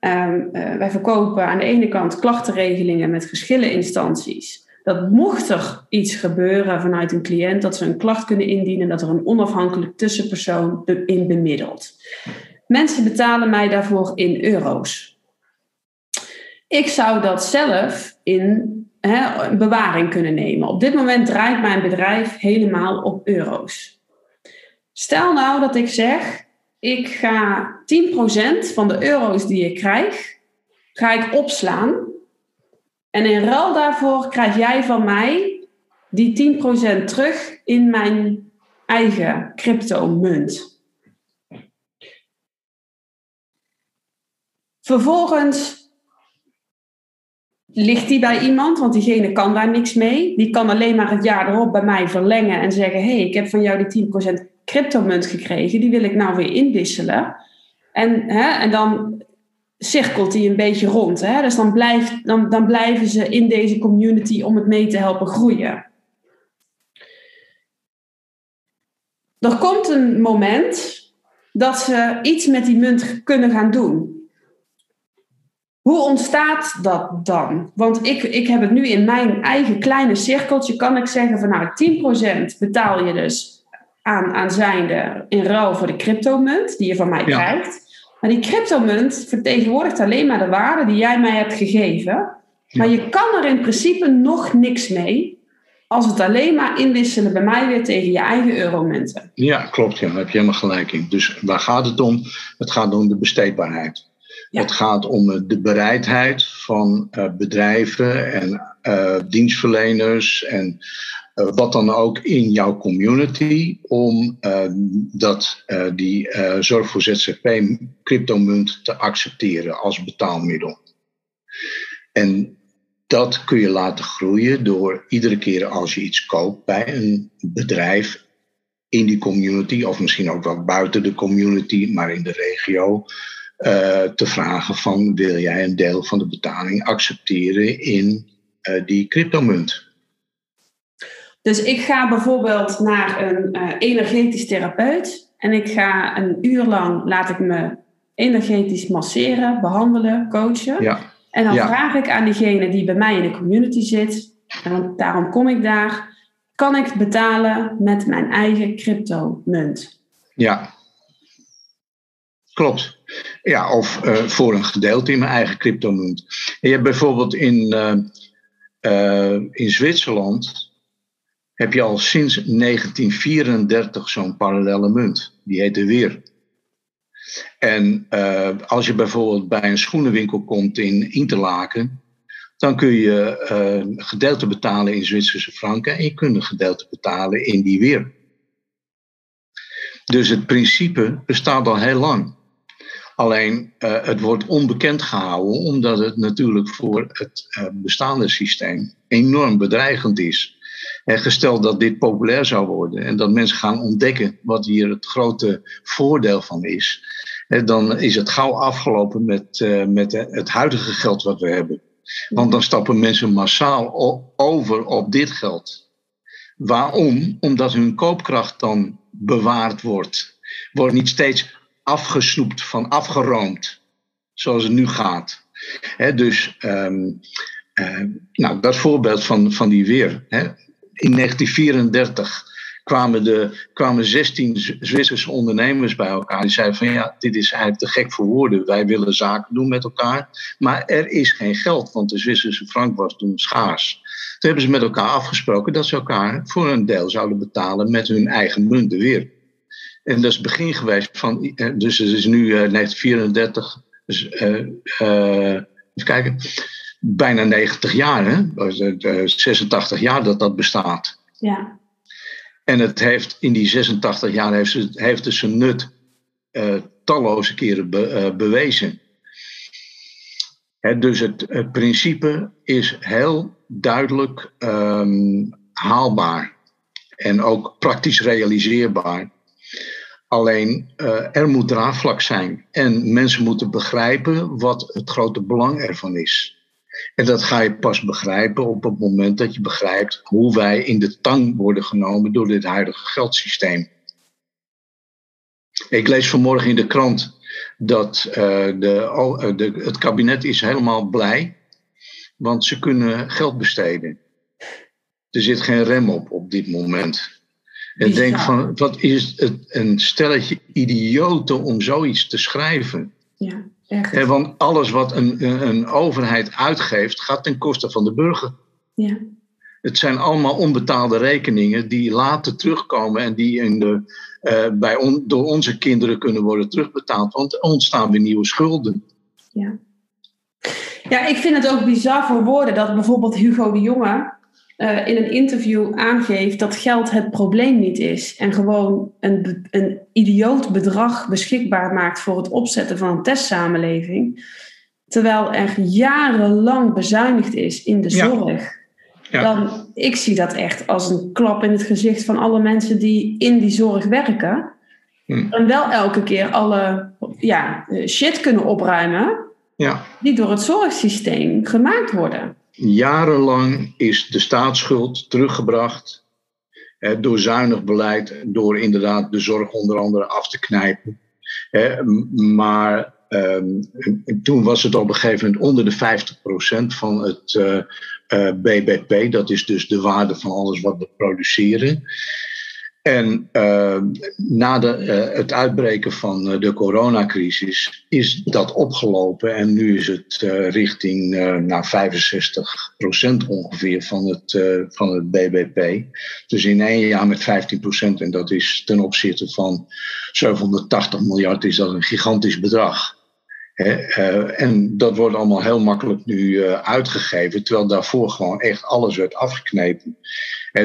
Ehm, eh, wij verkopen aan de ene kant klachtenregelingen met verschillende instanties. Dat mocht er iets gebeuren vanuit een cliënt, dat ze een klacht kunnen indienen, dat er een onafhankelijk tussenpersoon in bemiddelt. Mensen betalen mij daarvoor in euro's. Ik zou dat zelf in hè, bewaring kunnen nemen. Op dit moment draait mijn bedrijf helemaal op euro's. Stel nou dat ik zeg, ik ga 10% van de euro's die ik krijg, ga ik opslaan. En in ruil daarvoor krijg jij van mij die 10% terug in mijn eigen crypto-munt. Vervolgens ligt die bij iemand, want diegene kan daar niks mee. Die kan alleen maar het jaar erop bij mij verlengen en zeggen: hey, ik heb van jou die 10% cryptomunt gekregen, die wil ik nou weer inwisselen. En, hè, en dan cirkelt die een beetje rond. Hè? Dus dan, blijft, dan, dan blijven ze in deze community om het mee te helpen groeien. Er komt een moment dat ze iets met die munt kunnen gaan doen. Hoe ontstaat dat dan? Want ik, ik heb het nu in mijn eigen kleine cirkeltje, kan ik zeggen van nou 10% betaal je dus aan, aan zijnde in ruil voor de cryptomunt die je van mij krijgt. Maar die cryptomunt vertegenwoordigt alleen maar de waarde die jij mij hebt gegeven. Maar je kan er in principe nog niks mee als het alleen maar inwisselen bij mij weer tegen je eigen euromunten. Ja, klopt. Ja, daar heb je helemaal gelijk in. Dus waar gaat het om? Het gaat om de besteedbaarheid. Het gaat om de bereidheid van uh, bedrijven en uh, dienstverleners en wat dan ook in jouw community om dat, die zorg voor ZZP cryptomunt te accepteren als betaalmiddel. En dat kun je laten groeien door iedere keer als je iets koopt bij een bedrijf in die community, of misschien ook wel buiten de community, maar in de regio, uh, te vragen van wil jij een deel van de betaling accepteren in uh, die cryptomunt. Dus ik ga bijvoorbeeld naar een uh, energetisch therapeut en ik ga een uur lang laat ik me energetisch masseren, behandelen, coachen. Ja. En dan vraag ik aan diegene die bij mij in de community zit, en daarom kom ik daar, kan ik betalen met mijn eigen crypto-munt? Ja, klopt. Ja, of uh, voor een gedeelte in mijn eigen cryptomunt. Je hebt bijvoorbeeld in, uh, uh, in Zwitserland, heb je al sinds 1934 zo'n parallele munt. Die heet de Weer. En als je bijvoorbeeld bij een schoenenwinkel komt in Interlaken, dan kun je gedeelte betalen in Zwitserse franken en je kunt een gedeelte betalen in die weer. Dus het principe bestaat al heel lang. Alleen uh, het wordt onbekend gehouden omdat het natuurlijk voor het bestaande systeem enorm bedreigend is. En gesteld dat dit populair zou worden en dat mensen gaan ontdekken wat hier het grote voordeel van is, dan is het gauw afgelopen met, uh, met het huidige geld wat we hebben. Want dan stappen mensen massaal over op dit geld. Waarom? Omdat hun koopkracht dan bewaard wordt. Wordt niet steeds afgesnoept, van afgeroomd, zoals het nu gaat. Dus, um, uh, nou, dat voorbeeld van, van die weer. In 1934 kwamen, de, kwamen 16 Zwitserse ondernemers bij elkaar. Die zeiden van ja, dit is eigenlijk te gek voor woorden. Wij willen zaken doen met elkaar. Maar er is geen geld, want de Zwitserse frank was toen schaars. Toen hebben ze met elkaar afgesproken dat ze elkaar voor een deel zouden betalen met hun eigen munten weer. En dat is het begin geweest van, eh, dus het is nu 1934, dus, uh, uh, even kijken, bijna 90 jaar, hè? 86 jaar dat dat bestaat. Ja. En het heeft in die 86 jaar heeft, het, heeft het zijn nut uh, talloze keren be, uh, bewezen. He, dus het, het, principe is heel duidelijk um, haalbaar en ook praktisch realiseerbaar. Alleen uh, er moet draagvlak zijn en mensen moeten begrijpen wat het grote belang ervan is. En dat ga je pas begrijpen op het moment dat je begrijpt hoe wij in de tang worden genomen door dit huidige geldsysteem. Ik lees vanmorgen in de krant dat uh, de, de, het kabinet is helemaal blij, want ze kunnen geld besteden. Er zit geen rem op op dit moment. En denk van, wat is het een stelletje idioten om zoiets te schrijven? Ja. He, want alles wat een, een, overheid uitgeeft, gaat ten koste van de burger. Ja. Het zijn allemaal onbetaalde rekeningen die later terugkomen en die in de, uh, bij on, door onze kinderen kunnen worden terugbetaald. Want er ontstaan weer nieuwe schulden. Ja. ja, ik vind het ook bizar voor woorden dat bijvoorbeeld Hugo de Jonge uh, in een interview aangeeft dat geld het probleem niet is. En gewoon een, een idioot bedrag beschikbaar maakt voor het opzetten van een testsamenleving. terwijl er jarenlang bezuinigd is in de zorg, ja. dan ik zie dat echt als een klap in het gezicht van alle mensen die in die zorg werken. Hm. En wel elke keer alle ja, shit kunnen opruimen ja. die door het zorgsysteem gemaakt worden. Jarenlang is de staatsschuld teruggebracht door zuinig beleid, door inderdaad de zorg onder andere af te knijpen. maar ehm, toen was het op een gegeven moment onder de 50% van het eh, eh, BBP. Dat is dus de waarde van alles wat we produceren. En uh, na de, uh, het uitbreken van uh, de coronacrisis is dat opgelopen en nu is het richting naar 65% ongeveer van het, van het BBP. Dus in één jaar met 15% en dat is ten opzichte van 780 miljard is dat een gigantisch bedrag. Uh, en dat wordt allemaal heel makkelijk nu uh, uitgegeven, terwijl daarvoor gewoon echt alles werd afgeknepen.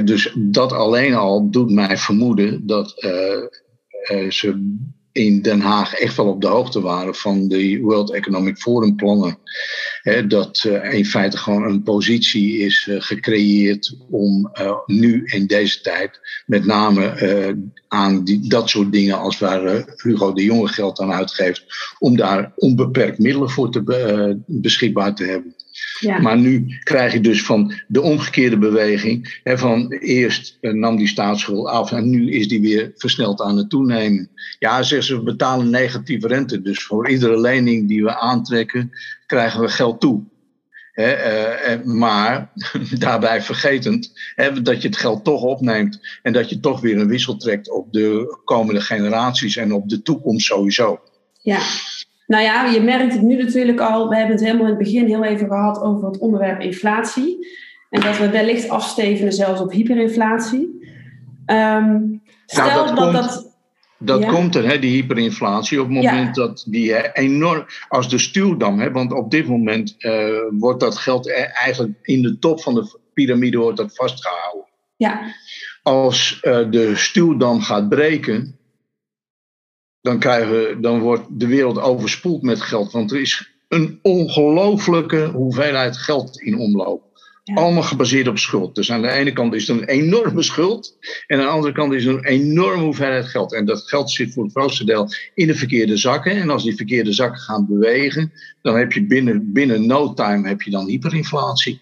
Dus dat alleen al doet mij vermoeden dat ze in Den Haag echt wel op de hoogte waren van de World Economic Forum plannen. Dat uh, in feite gewoon een positie is uh, gecreëerd om uh, nu in deze tijd met name aan die, dat soort dingen als waar Hugo de Jonge geld aan uitgeeft, om daar onbeperkt middelen voor te beschikbaar te hebben. Ja. Maar nu krijg je dus van de omgekeerde beweging. Hè, van eerst eh, nam die staatsschuld af en nu is die weer versneld aan het toenemen. Ja, zeggen ze, we betalen negatieve rente. Dus voor iedere lening die we aantrekken, krijgen we geld toe. uh, maar *laughs* daarbij vergetend dat je het geld toch opneemt en dat je toch weer een wissel trekt op de komende generaties en op de toekomst sowieso. Ja, nou ja, je merkt het nu natuurlijk al. We hebben het helemaal in het begin heel even gehad over het onderwerp inflatie. En dat we wellicht afstevenen zelfs op hyperinflatie. Um, stel nou, dat dat, dat, dat komt er, hè, die hyperinflatie, op het moment dat die hè, enorm, als de stuwdam, hè, want op dit moment uh, wordt dat geld e-, eigenlijk in de top van de piramide wordt dat vastgehouden. Ja. Als uh, de stuwdam gaat breken, dan, krijgen, dan wordt de wereld overspoeld met geld. Want er is een ongelooflijke hoeveelheid geld in omloop. Allemaal gebaseerd op schuld. Dus aan de ene kant is er een enorme schuld. En aan de andere kant is er een enorme hoeveelheid geld. En dat geld zit voor het grootste deel in de verkeerde zakken. En als die verkeerde zakken gaan bewegen, dan heb je binnen, binnen no time heb je dan hyperinflatie.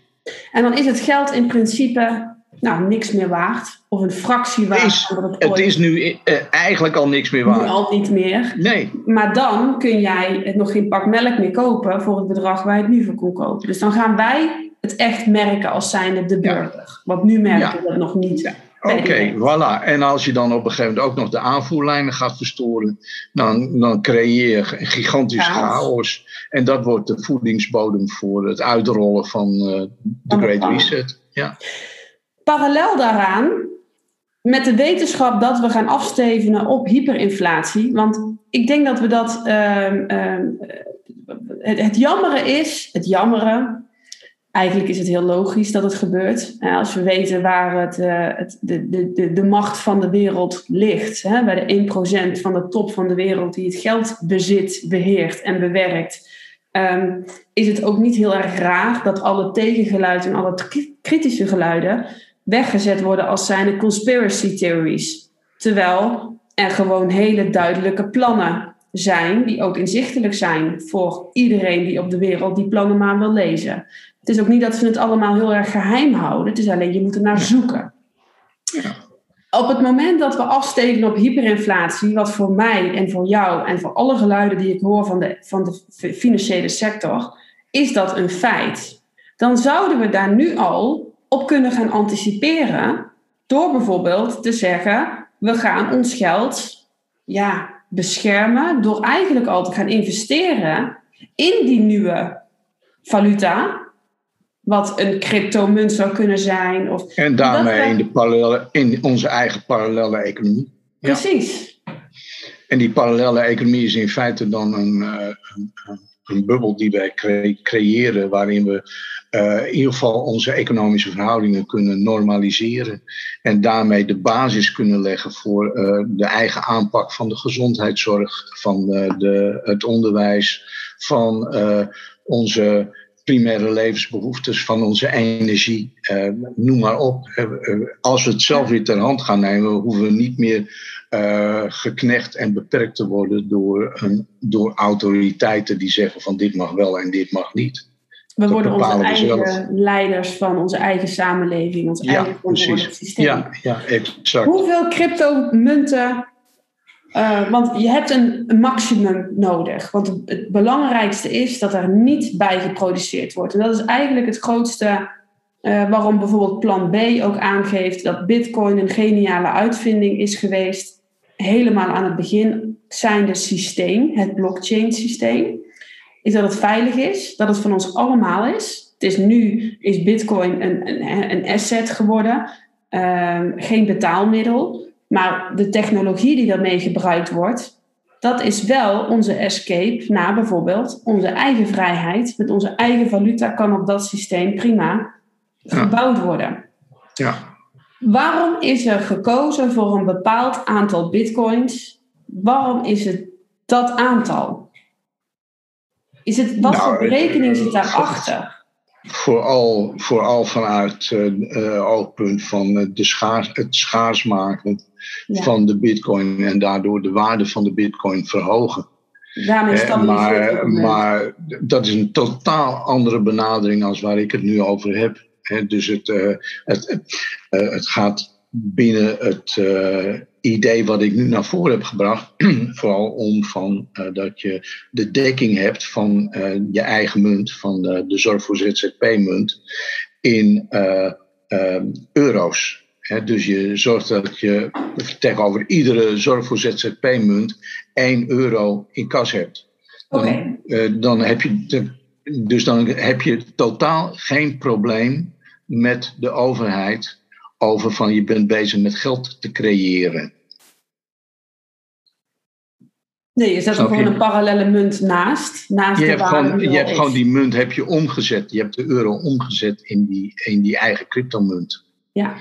En dan is het geld in principe nou, niks meer waard. Of een fractie waard. Is, het, het is nu uh, eigenlijk al niks meer waard. Nu al niet meer. Nee. Maar dan kun jij nog geen pak melk meer kopen voor het bedrag waar je het nu voor kon kopen. Dus dan gaan wij het echt merken als zijnde de burger. Ja. Want nu merken we het nog niet. Ja. Oké, voilà. En als je dan op een gegeven moment ook nog de aanvoerlijnen gaat verstoren, dan, dan creëer je een gigantisch chaos. En dat wordt de voedingsbodem voor het uitrollen van uh, de Great Reset. Ja parallel daaraan, met de wetenschap dat we gaan afstevenen op hyperinflatie. Want ik denk dat we dat. Uh, uh, het, het jammere is, het jammere. Eigenlijk is het heel logisch dat het gebeurt. als we weten waar het, uh, het, de, de, de, macht van de wereld ligt. Hè, bij de 1% van de top van de wereld die het geld bezit, beheert en bewerkt. Um, is het ook niet heel erg raar dat alle tegengeluiden en alle kritische geluiden weggezet worden als zijnde conspiracy theories. Terwijl er gewoon hele duidelijke plannen zijn, die ook inzichtelijk zijn voor iedereen die op de wereld die plannen maar wil lezen. Het is ook niet dat ze het allemaal heel erg geheim houden, het is alleen je moet er naar zoeken. Ja. Op het moment dat we afsteken op hyperinflatie, wat voor mij en voor jou en voor alle geluiden die ik hoor van de, van de financiële sector, is dat een feit. Dan zouden we daar nu al op kunnen gaan anticiperen. Door bijvoorbeeld te zeggen: we gaan ons geld ja, beschermen. Door eigenlijk al te gaan investeren in die nieuwe valuta. Wat een cryptomunt zou kunnen zijn. Of en daarmee in, de parallele, in onze eigen parallele economie. Precies. En die parallele economie is in feite dan een, eh, een, een bubbel die wij creëren, waarin we uh, in ieder geval onze economische verhoudingen kunnen normaliseren. En daarmee de basis kunnen leggen voor uh, de eigen aanpak van de gezondheidszorg, van uh, de, het onderwijs, van onze primaire levensbehoeftes, van onze energie, noem maar op. als we het zelf weer ter hand gaan nemen, hoeven we niet meer geknecht en beperkt te worden door, door autoriteiten die zeggen van dit mag wel en dit mag niet. We worden onze eigen leiders van onze eigen samenleving, ons ja, eigen precies. systeem. Ja, ja, exact. Hoeveel cryptomunten uh, want je hebt een, maximum nodig. Want het belangrijkste is dat er niet bij geproduceerd wordt. En dat is eigenlijk het grootste uh, waarom bijvoorbeeld Plan B ook aangeeft dat Bitcoin een geniale uitvinding is geweest. Helemaal aan het begin zijnde systeem, het blockchain systeem. Is dat het veilig is, dat het van ons allemaal is. Het is nu is Bitcoin een, een, een asset geworden, uh, geen betaalmiddel. Maar de technologie die daarmee gebruikt wordt, dat is wel onze escape naar bijvoorbeeld onze eigen vrijheid. Met onze eigen valuta kan op dat systeem prima gebouwd worden. Ja. Waarom is er gekozen voor een bepaald aantal bitcoins? Waarom is het dat aantal? Is het, wat nou, voor berekening zit daarachter? Vooral, vooral vanuit het uh, oogpunt van de schaars, het schaars maken van de bitcoin en daardoor de waarde van de bitcoin verhogen. Eh, maar, maar dat is een totaal andere benadering als waar ik het nu over heb. dus het, uh, het, uh, het gaat binnen het idee wat ik nu naar voren heb gebracht, *clears throat* vooral om van, dat je de dekking hebt van je eigen munt, van de, de zorg voor ZZP-munt, in euro's dus je zorgt dat je tegenover iedere zorg voor ZZP-munt 1 euro in kas hebt. Dan, dan heb je dus dan heb je totaal geen probleem met de overheid over van je bent bezig met geld te creëren. Nee, je zet er gewoon een parallele munt naast. naast je hebt, gewoon, je hebt gewoon die munt heb je omgezet. Je hebt de euro omgezet in die, in die eigen cryptomunt. Ja.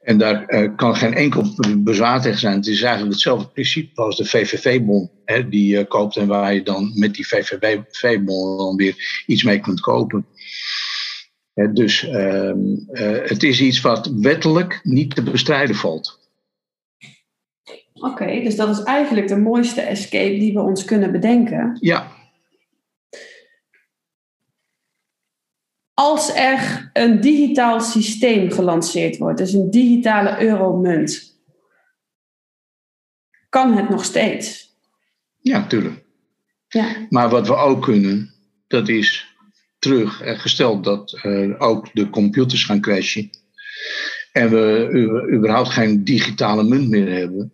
En daar uh, kan geen enkel bezwaar tegen zijn. Het is eigenlijk hetzelfde principe als de VVV-bon die je koopt en waar je dan met die VVV-bon dan weer iets mee kunt kopen. Dus uh, uh, het is iets wat wettelijk niet te bestrijden valt. Oké, dus dat is eigenlijk de mooiste escape die we ons kunnen bedenken. Ja, Als er een digitaal systeem gelanceerd wordt, dus een digitale euromunt, kan het nog steeds. Ja, tuurlijk. Ja. Maar wat we ook kunnen, dat is terug, gesteld dat uh, ook de computers gaan crashen en we überhaupt geen digitale munt meer hebben,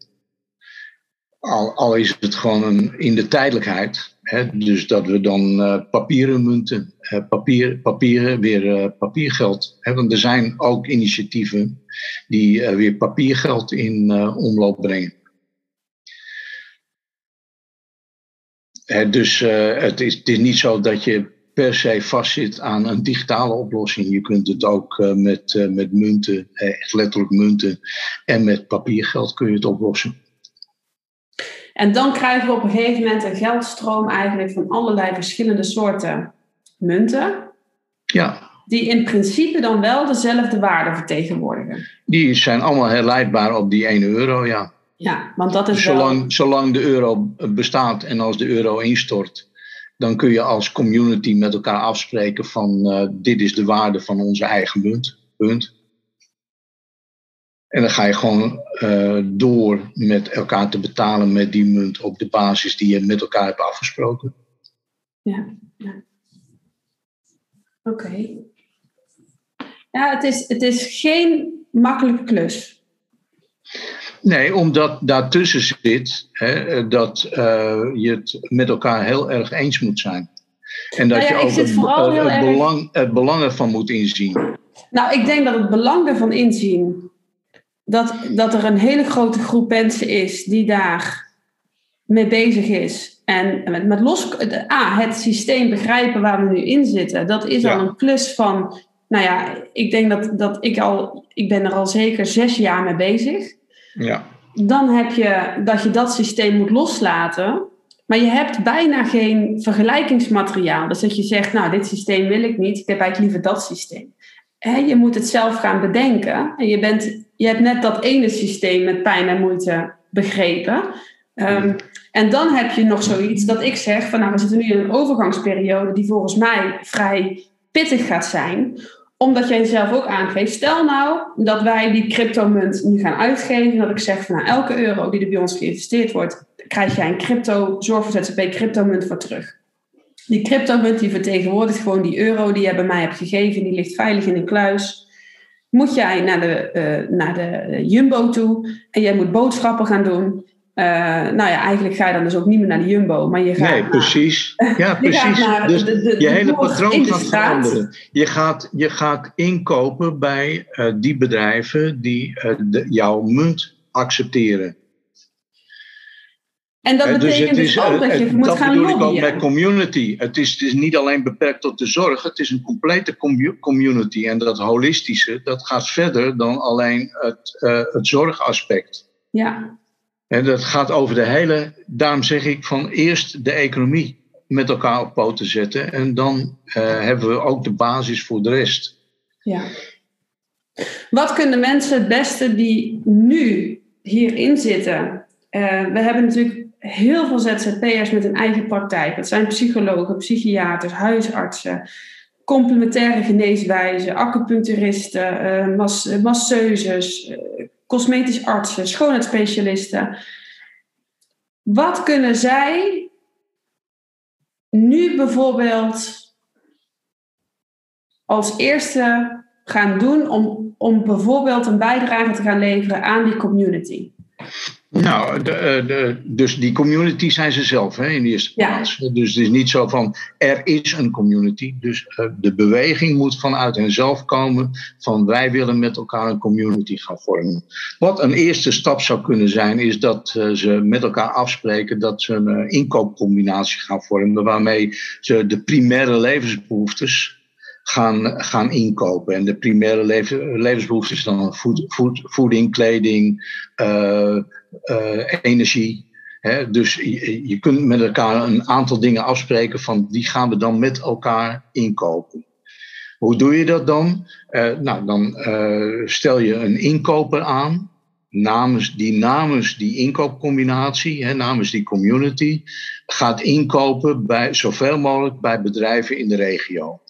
al, is het gewoon een, in de tijdelijkheid, hè, dus dat we dan uh, papieren munten, uh, papier, papieren, weer papiergeld. Hè, want er zijn ook initiatieven die weer papiergeld in omloop brengen. Dus het is niet zo dat je per se vastzit aan een digitale oplossing. Je kunt het ook met, met munten, echt letterlijk munten, en met papiergeld kun je het oplossen. En dan krijgen we op een gegeven moment een geldstroom eigenlijk van allerlei verschillende soorten munten. Ja. Die in principe dan wel dezelfde waarde vertegenwoordigen. Die zijn allemaal herleidbaar op die 1 euro, ja. Ja, want dat is zolang, wel... Zolang de euro bestaat en als de euro instort, dan kun je als community met elkaar afspreken van uh, dit is de waarde van onze eigen munt. Punt. En dan ga je gewoon uh, door met elkaar te betalen met die munt op de basis die je met elkaar hebt afgesproken. Ja, ja. Oké. Ja, het is, het is geen makkelijke klus. Nee, omdat daartussen zit hè, dat uh, je het met elkaar heel erg eens moet zijn. En dat nou ja, je ook het, het, belang, het belang ervan moet inzien. Nou, ik denk dat het belang ervan inzien dat, dat er een hele grote groep mensen is die daar mee bezig is. En met, met los, A, het systeem begrijpen waar we nu in zitten, dat is al een klus van, nou ja, ik denk dat, dat ik al, ik ben er al zeker zes jaar mee bezig. Ja. Dan heb je dat je dat systeem moet loslaten. Maar je hebt bijna geen vergelijkingsmateriaal. Dus dat je zegt, nou, dit systeem wil ik niet, ik heb eigenlijk liever dat systeem. je moet het zelf gaan bedenken. En je, bent, je hebt net dat ene systeem met pijn en moeite begrepen. Ehm, en dan heb je nog zoiets dat ik zeg van nou, we zitten nu in een overgangsperiode die volgens mij vrij pittig gaat zijn. Omdat jij zelf ook aangeeft, stel nou dat wij die cryptomunt nu gaan uitgeven. Dat ik zeg van nou, elke euro die er bij ons geïnvesteerd wordt, krijg jij een crypto, zorg voor cryptomunt voor terug. Die cryptomunt die vertegenwoordigt gewoon die euro die jij bij mij hebt gegeven. Die ligt veilig in een kluis. Moet jij naar de, uh, naar de Jumbo toe en jij moet boodschappen gaan doen. Uh, nou ja, eigenlijk ga je dan dus ook niet meer naar de Jumbo, maar je gaat. Nee, precies. Ja, *laughs* precies. dus de, de, je hele patroon gaat veranderen. Je gaat, je gaat inkopen bij uh, die bedrijven die uh, de, jouw munt accepteren. En dat betekent dus, dus ook dat je moet gaan lobbyen. Dat bedoel ik ook bij community. Het is, het is niet alleen beperkt tot de zorg, het is een complete community. En dat holistische, dat gaat verder dan alleen het, het zorgaspect. Ja. En dat gaat over de hele, daarom zeg ik van eerst de economie met elkaar op poten zetten. En dan uh, hebben we ook de basis voor de rest. Ja. Wat kunnen mensen het beste die nu hierin zitten? Uh, we hebben natuurlijk heel veel ZZP'ers met een eigen praktijk. Dat zijn psychologen, psychiaters, huisartsen, complementaire geneeswijzen, acupuncturisten, uh, mas masseuses, cosmetisch artsen, schoonheidsspecialisten. Wat kunnen zij nu bijvoorbeeld als eerste gaan doen om, om bijvoorbeeld een bijdrage te gaan leveren aan die community? Nou, de, eh, de, dus die community zijn ze zelf hè, in de eerste plaats. Dus het is niet zo van er is een community. Dus uh, de beweging moet vanuit henzelf komen van wij willen met elkaar een community gaan vormen. Wat een eerste stap zou kunnen zijn, is dat uh, ze met elkaar afspreken dat ze een inkoopcombinatie gaan vormen. Waarmee ze de primaire levensbehoeftes gaan, gaan inkopen. En de primaire levensbehoeftes dan voed, voed, voeding, kleding, uh, energie. Hè? Dus je, kunt met elkaar een aantal dingen afspreken van die gaan we dan met elkaar inkopen. Hoe doe je dat dan? Uh, nou, dan stel je een inkoper aan namens die, namens die inkoopcombinatie, hè, namens die community, gaat inkopen bij, zoveel mogelijk bij bedrijven in de regio.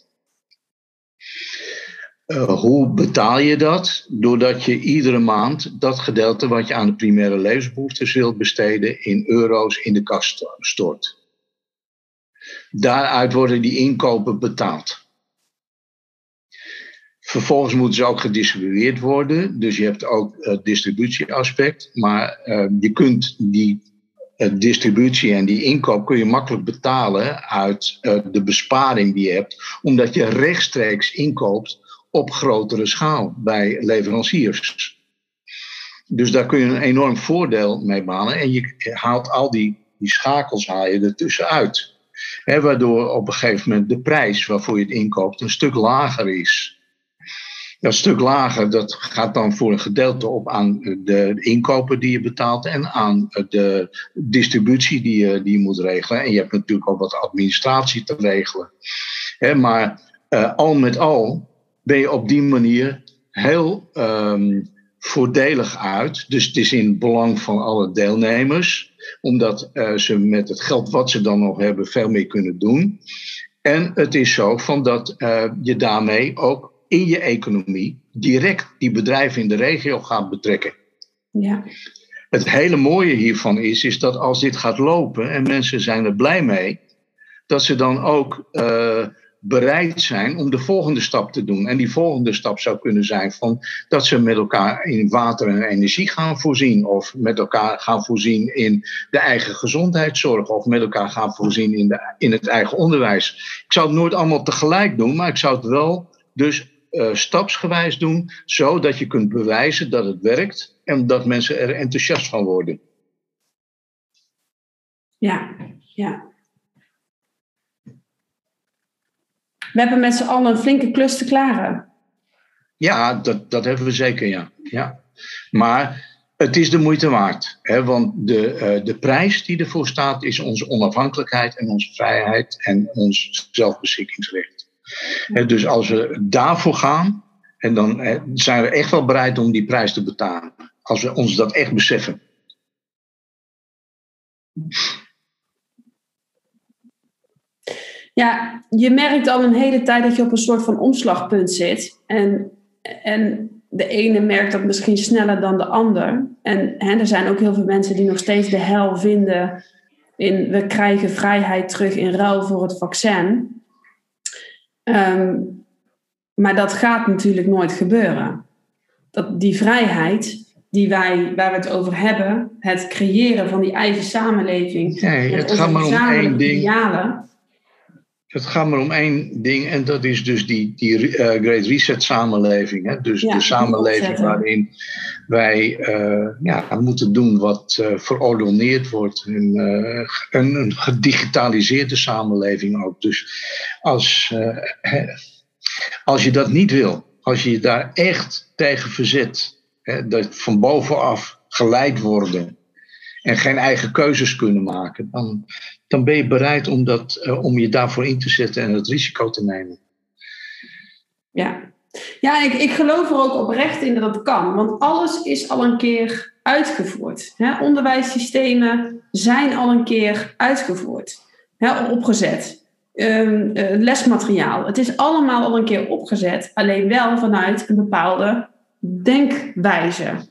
Uh, hoe betaal je dat? Doordat je iedere maand dat gedeelte wat je aan de primaire levensbehoeftes wilt besteden in euro's in de kast stort. Daaruit worden die inkopen betaald. Vervolgens moeten ze ook gedistribueerd worden. Dus je hebt ook het distributieaspect. Maar uh, je kunt die uh, distributie en die inkoop kun je makkelijk betalen uit de besparing die je hebt. Omdat je rechtstreeks inkoopt op grotere schaal bij leveranciers. Dus daar kun je een enorm voordeel mee behalen. En je haalt al die, die schakels haal je ertussen uit. waardoor op een gegeven moment de prijs waarvoor je het inkoopt een stuk lager is. Dat stuk lager dat gaat dan voor een gedeelte op aan de inkopen die je betaalt en aan de distributie die je, die moet regelen. En je hebt natuurlijk ook wat administratie te regelen. maar uh, al met al ben je op die manier heel um, voordelig uit. Dus het is in het belang van alle deelnemers, omdat uh, ze met het geld wat ze dan nog hebben veel meer kunnen doen. En het is zo van dat uh, je daarmee ook in je economie direct die bedrijven in de regio gaat betrekken. Ja. Het hele mooie hiervan is, is dat als dit gaat lopen en mensen zijn er blij mee, dat ze dan ook uh, bereid zijn om de volgende stap te doen. En die volgende stap zou kunnen zijn van dat ze met elkaar in water en energie gaan voorzien. Of met elkaar gaan voorzien in de eigen gezondheidszorg. Of met elkaar gaan voorzien in, de, in het eigen onderwijs. Ik zou het nooit allemaal tegelijk doen, maar ik zou het wel dus uh, stapsgewijs doen. Zodat je kunt bewijzen dat het werkt en dat mensen er enthousiast van worden. Ja, ja. We hebben met z'n allen een flinke klus te klaren. Ja, dat, dat hebben we zeker, ja. ja. Maar het is de moeite waard. Hè, want de, uh, de prijs die ervoor staat is onze onafhankelijkheid en onze vrijheid en ons zelfbeschikkingsrecht. Dus als we daarvoor gaan, en dan zijn we echt wel bereid om die prijs te betalen. Als we ons dat echt beseffen. Ja, je merkt al een hele tijd dat je op een soort van omslagpunt zit. En, en de ene merkt dat misschien sneller dan de ander. En hè, er zijn ook heel veel mensen die nog steeds de hel vinden in we krijgen vrijheid terug in ruil voor het vaccin. Ehm, maar dat gaat natuurlijk nooit gebeuren. Dat die vrijheid die wij, waar we het over hebben, het creëren van die eigen samenleving, nee, het gaat maar om één ding. Idealen, het gaat maar om één ding en dat is dus die, die uh, Great Reset samenleving. Hè? Dus de samenleving waarin wij uh, ja, moeten doen wat uh, verordoneerd wordt. Een, een, een, gedigitaliseerde samenleving ook. Dus als, als je dat niet wil, als je je daar echt tegen verzet, hè, dat van bovenaf geleid worden en geen eigen keuzes kunnen maken, dan, dan ben je bereid om, dat, uh, om je daarvoor in te zetten en het risico te nemen. Ja, ja ik, ik geloof er ook oprecht in dat het kan, want alles is al een keer uitgevoerd. Hè? Onderwijssystemen zijn al een keer uitgevoerd, hè, opgezet. Um, uh, lesmateriaal, het is allemaal al een keer opgezet, alleen wel vanuit een bepaalde denkwijze.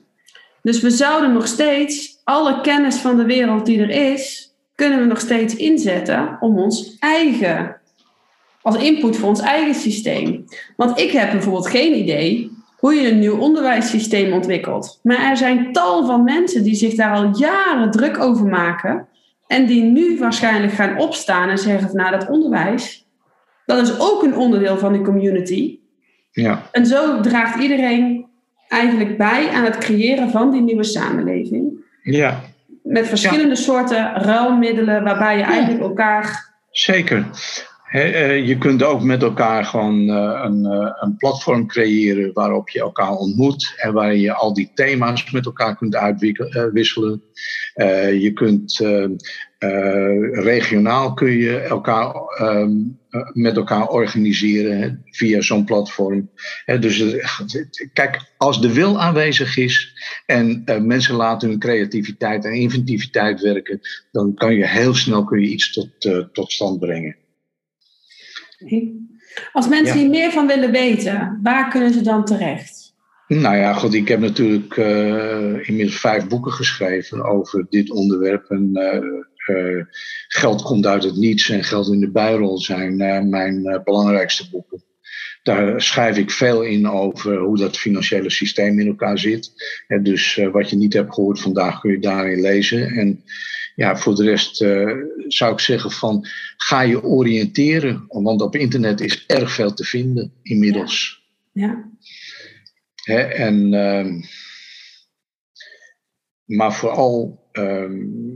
Dus we zouden nog steeds alle kennis van de wereld die er is, kunnen we nog steeds inzetten om ons eigen, als input voor ons eigen systeem. Want ik heb bijvoorbeeld geen idee hoe je een nieuw onderwijssysteem ontwikkelt. Maar er zijn tal van mensen die zich daar al jaren druk over maken. En die nu waarschijnlijk gaan opstaan en zeggen van nou dat onderwijs, dat is ook een onderdeel van de community. Ja. En zo draagt iedereen eigenlijk bij aan het creëren van die nieuwe samenleving. Ja. Met verschillende soorten ruilmiddelen waarbij je eigenlijk elkaar. Zeker. Eh, je kunt ook met elkaar gewoon eh, een, eh, een platform creëren waarop je elkaar ontmoet en waar je al die thema's met elkaar kunt uitwisselen. je kunt regionaal kun je elkaar ehm, met elkaar organiseren via zo'n platform. dus kijk, als de wil aanwezig is en mensen laten hun creativiteit en inventiviteit werken, dan kan je heel snel kun je iets tot, tot stand brengen. Als mensen hier meer van willen weten, waar kunnen ze dan terecht? Nou ja, goed, ik heb natuurlijk uh, inmiddels vijf boeken geschreven over dit onderwerp. En uh, Geld komt uit het niets en Geld in de bijrol zijn mijn belangrijkste boeken. Daar schrijf ik veel in over hoe dat financiële systeem in elkaar zit. En dus wat je niet hebt gehoord vandaag kun je daarin lezen. En ja, voor de rest uh, zou ik zeggen van ga je oriënteren. Want op internet is erg veel te vinden inmiddels. Ja. ja. Hè, en, uh, maar vooral um,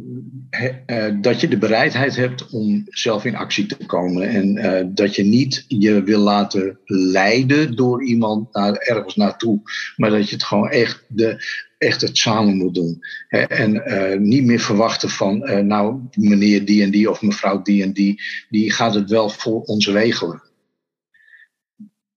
uh, dat je de bereidheid hebt om zelf in actie te komen. En uh, dat je niet je wil laten leiden door iemand naar, ergens naartoe. Maar dat je het gewoon echt, de, echt het samen moet doen. En uh, niet meer verwachten van, nou, meneer die en die of mevrouw die en die, die gaat het wel voor ons regelen.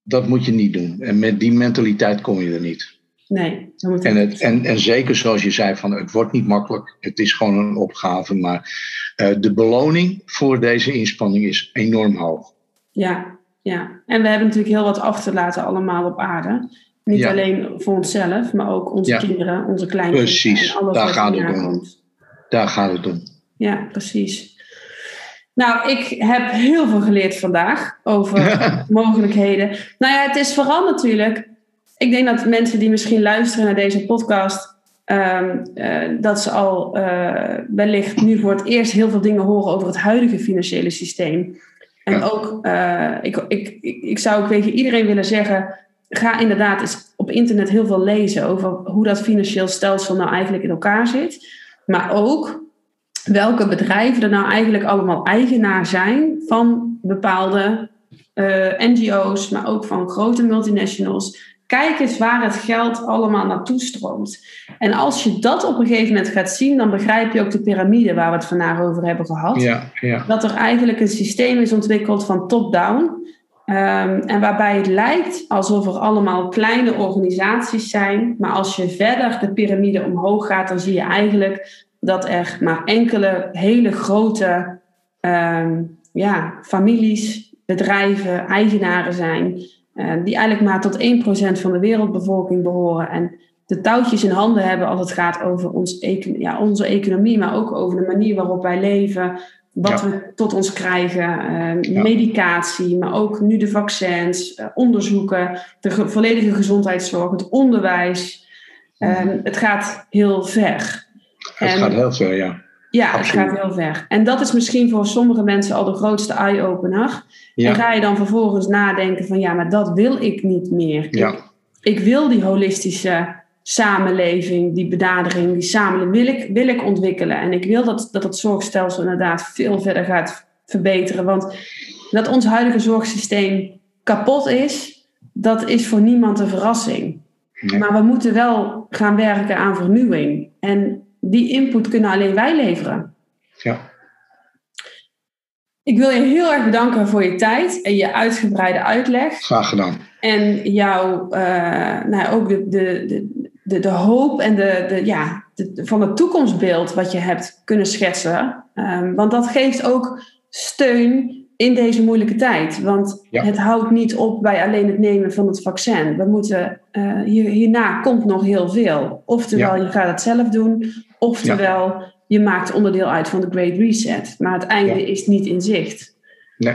Dat moet je niet doen. En met die mentaliteit kom je er niet. Nee, en, het, en, en zeker zoals je zei, van het wordt niet makkelijk. Het is gewoon een opgave. Maar uh, de beloning voor deze inspanning is enorm hoog. Ja, ja, en we hebben natuurlijk heel wat af te laten allemaal op aarde. Niet ja. alleen voor onszelf, maar ook onze ja. kinderen, onze kleinkinderen. Precies, daar gaat het om. Daar gaat het om. Ja, precies. Nou, ik heb heel veel geleerd vandaag over *laughs* mogelijkheden. Nou ja, het is vooral natuurlijk ik denk dat mensen die misschien luisteren naar deze podcast, um, uh, dat ze al uh, wellicht nu voor het eerst heel veel dingen horen over het huidige financiële systeem. En ja. ook, uh, ik, ik, ik, ik zou ook tegen iedereen willen zeggen, ga inderdaad eens op internet heel veel lezen over hoe dat financieel stelsel nou eigenlijk in elkaar zit. Maar ook welke bedrijven er nou eigenlijk allemaal eigenaar zijn van bepaalde NGO's, maar ook van grote multinationals kijk eens waar het geld allemaal naartoe stroomt. En als je dat op een gegeven moment gaat zien, dan begrijp je ook de piramide waar we het vandaag over hebben gehad. Ja, ja. Dat er eigenlijk een systeem is ontwikkeld van top-down. Ehm, en waarbij het lijkt alsof er allemaal kleine organisaties zijn. Maar als je verder de piramide omhoog gaat, dan zie je eigenlijk dat er maar enkele hele grote ehm, ja, families, bedrijven, eigenaren zijn. Eh, die eigenlijk maar tot 1% van de wereldbevolking behoren. En de touwtjes in handen hebben als het gaat over ons econ- ja, onze economie, maar ook over de manier waarop wij leven. Wat Ja. we tot ons krijgen, eh, Ja. medicatie, maar ook nu de vaccins, eh, onderzoeken, de ge- volledige gezondheidszorg, het onderwijs. Eh, het gaat heel ver. Het En- gaat heel ver, ja. Ja, het gaat heel ver. En dat is misschien voor sommige mensen al de grootste eye-opener. Ja, En ga je dan vervolgens nadenken van ja, maar dat wil ik niet meer. ja. Ik, ik wil die holistische samenleving, die benadering, die samenleving wil ik, wil ik ontwikkelen. En ik wil dat, dat het zorgstelsel inderdaad veel verder gaat verbeteren. Want dat ons huidige zorgsysteem kapot is, dat is voor niemand een verrassing. Nee. Maar we moeten wel gaan werken aan vernieuwing. En die input kunnen alleen wij leveren. ja. Ik wil je heel erg bedanken voor je tijd en je uitgebreide uitleg. Graag gedaan. En jou eh, nou, ook de, de, de, de, de hoop en de, de, ja, de, van het toekomstbeeld wat je hebt kunnen schetsen. Ehm, want dat geeft ook steun in deze moeilijke tijd. Want Ja. het houdt niet op bij alleen het nemen van het vaccin. We moeten, eh, hier, hierna komt nog heel veel. Oftewel, je gaat het zelf doen. Oftewel, je maakt onderdeel uit van de Great Reset. Maar het einde is niet in zicht. Nee.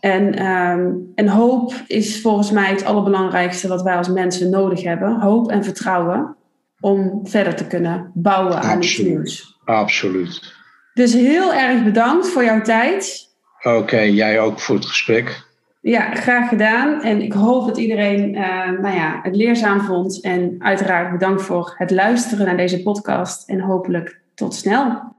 En, ehm, en hoop is volgens mij het allerbelangrijkste wat wij als mensen nodig hebben. Hoop en vertrouwen om verder te kunnen bouwen aan iets Absoluut. nieuws. Absoluut. Dus heel erg bedankt voor jouw tijd. Oké, jij ook voor het gesprek. Ja, graag gedaan. En ik hoop dat iedereen eh, nou ja, het leerzaam vond. En uiteraard bedankt voor het luisteren naar deze podcast. En hopelijk tot snel.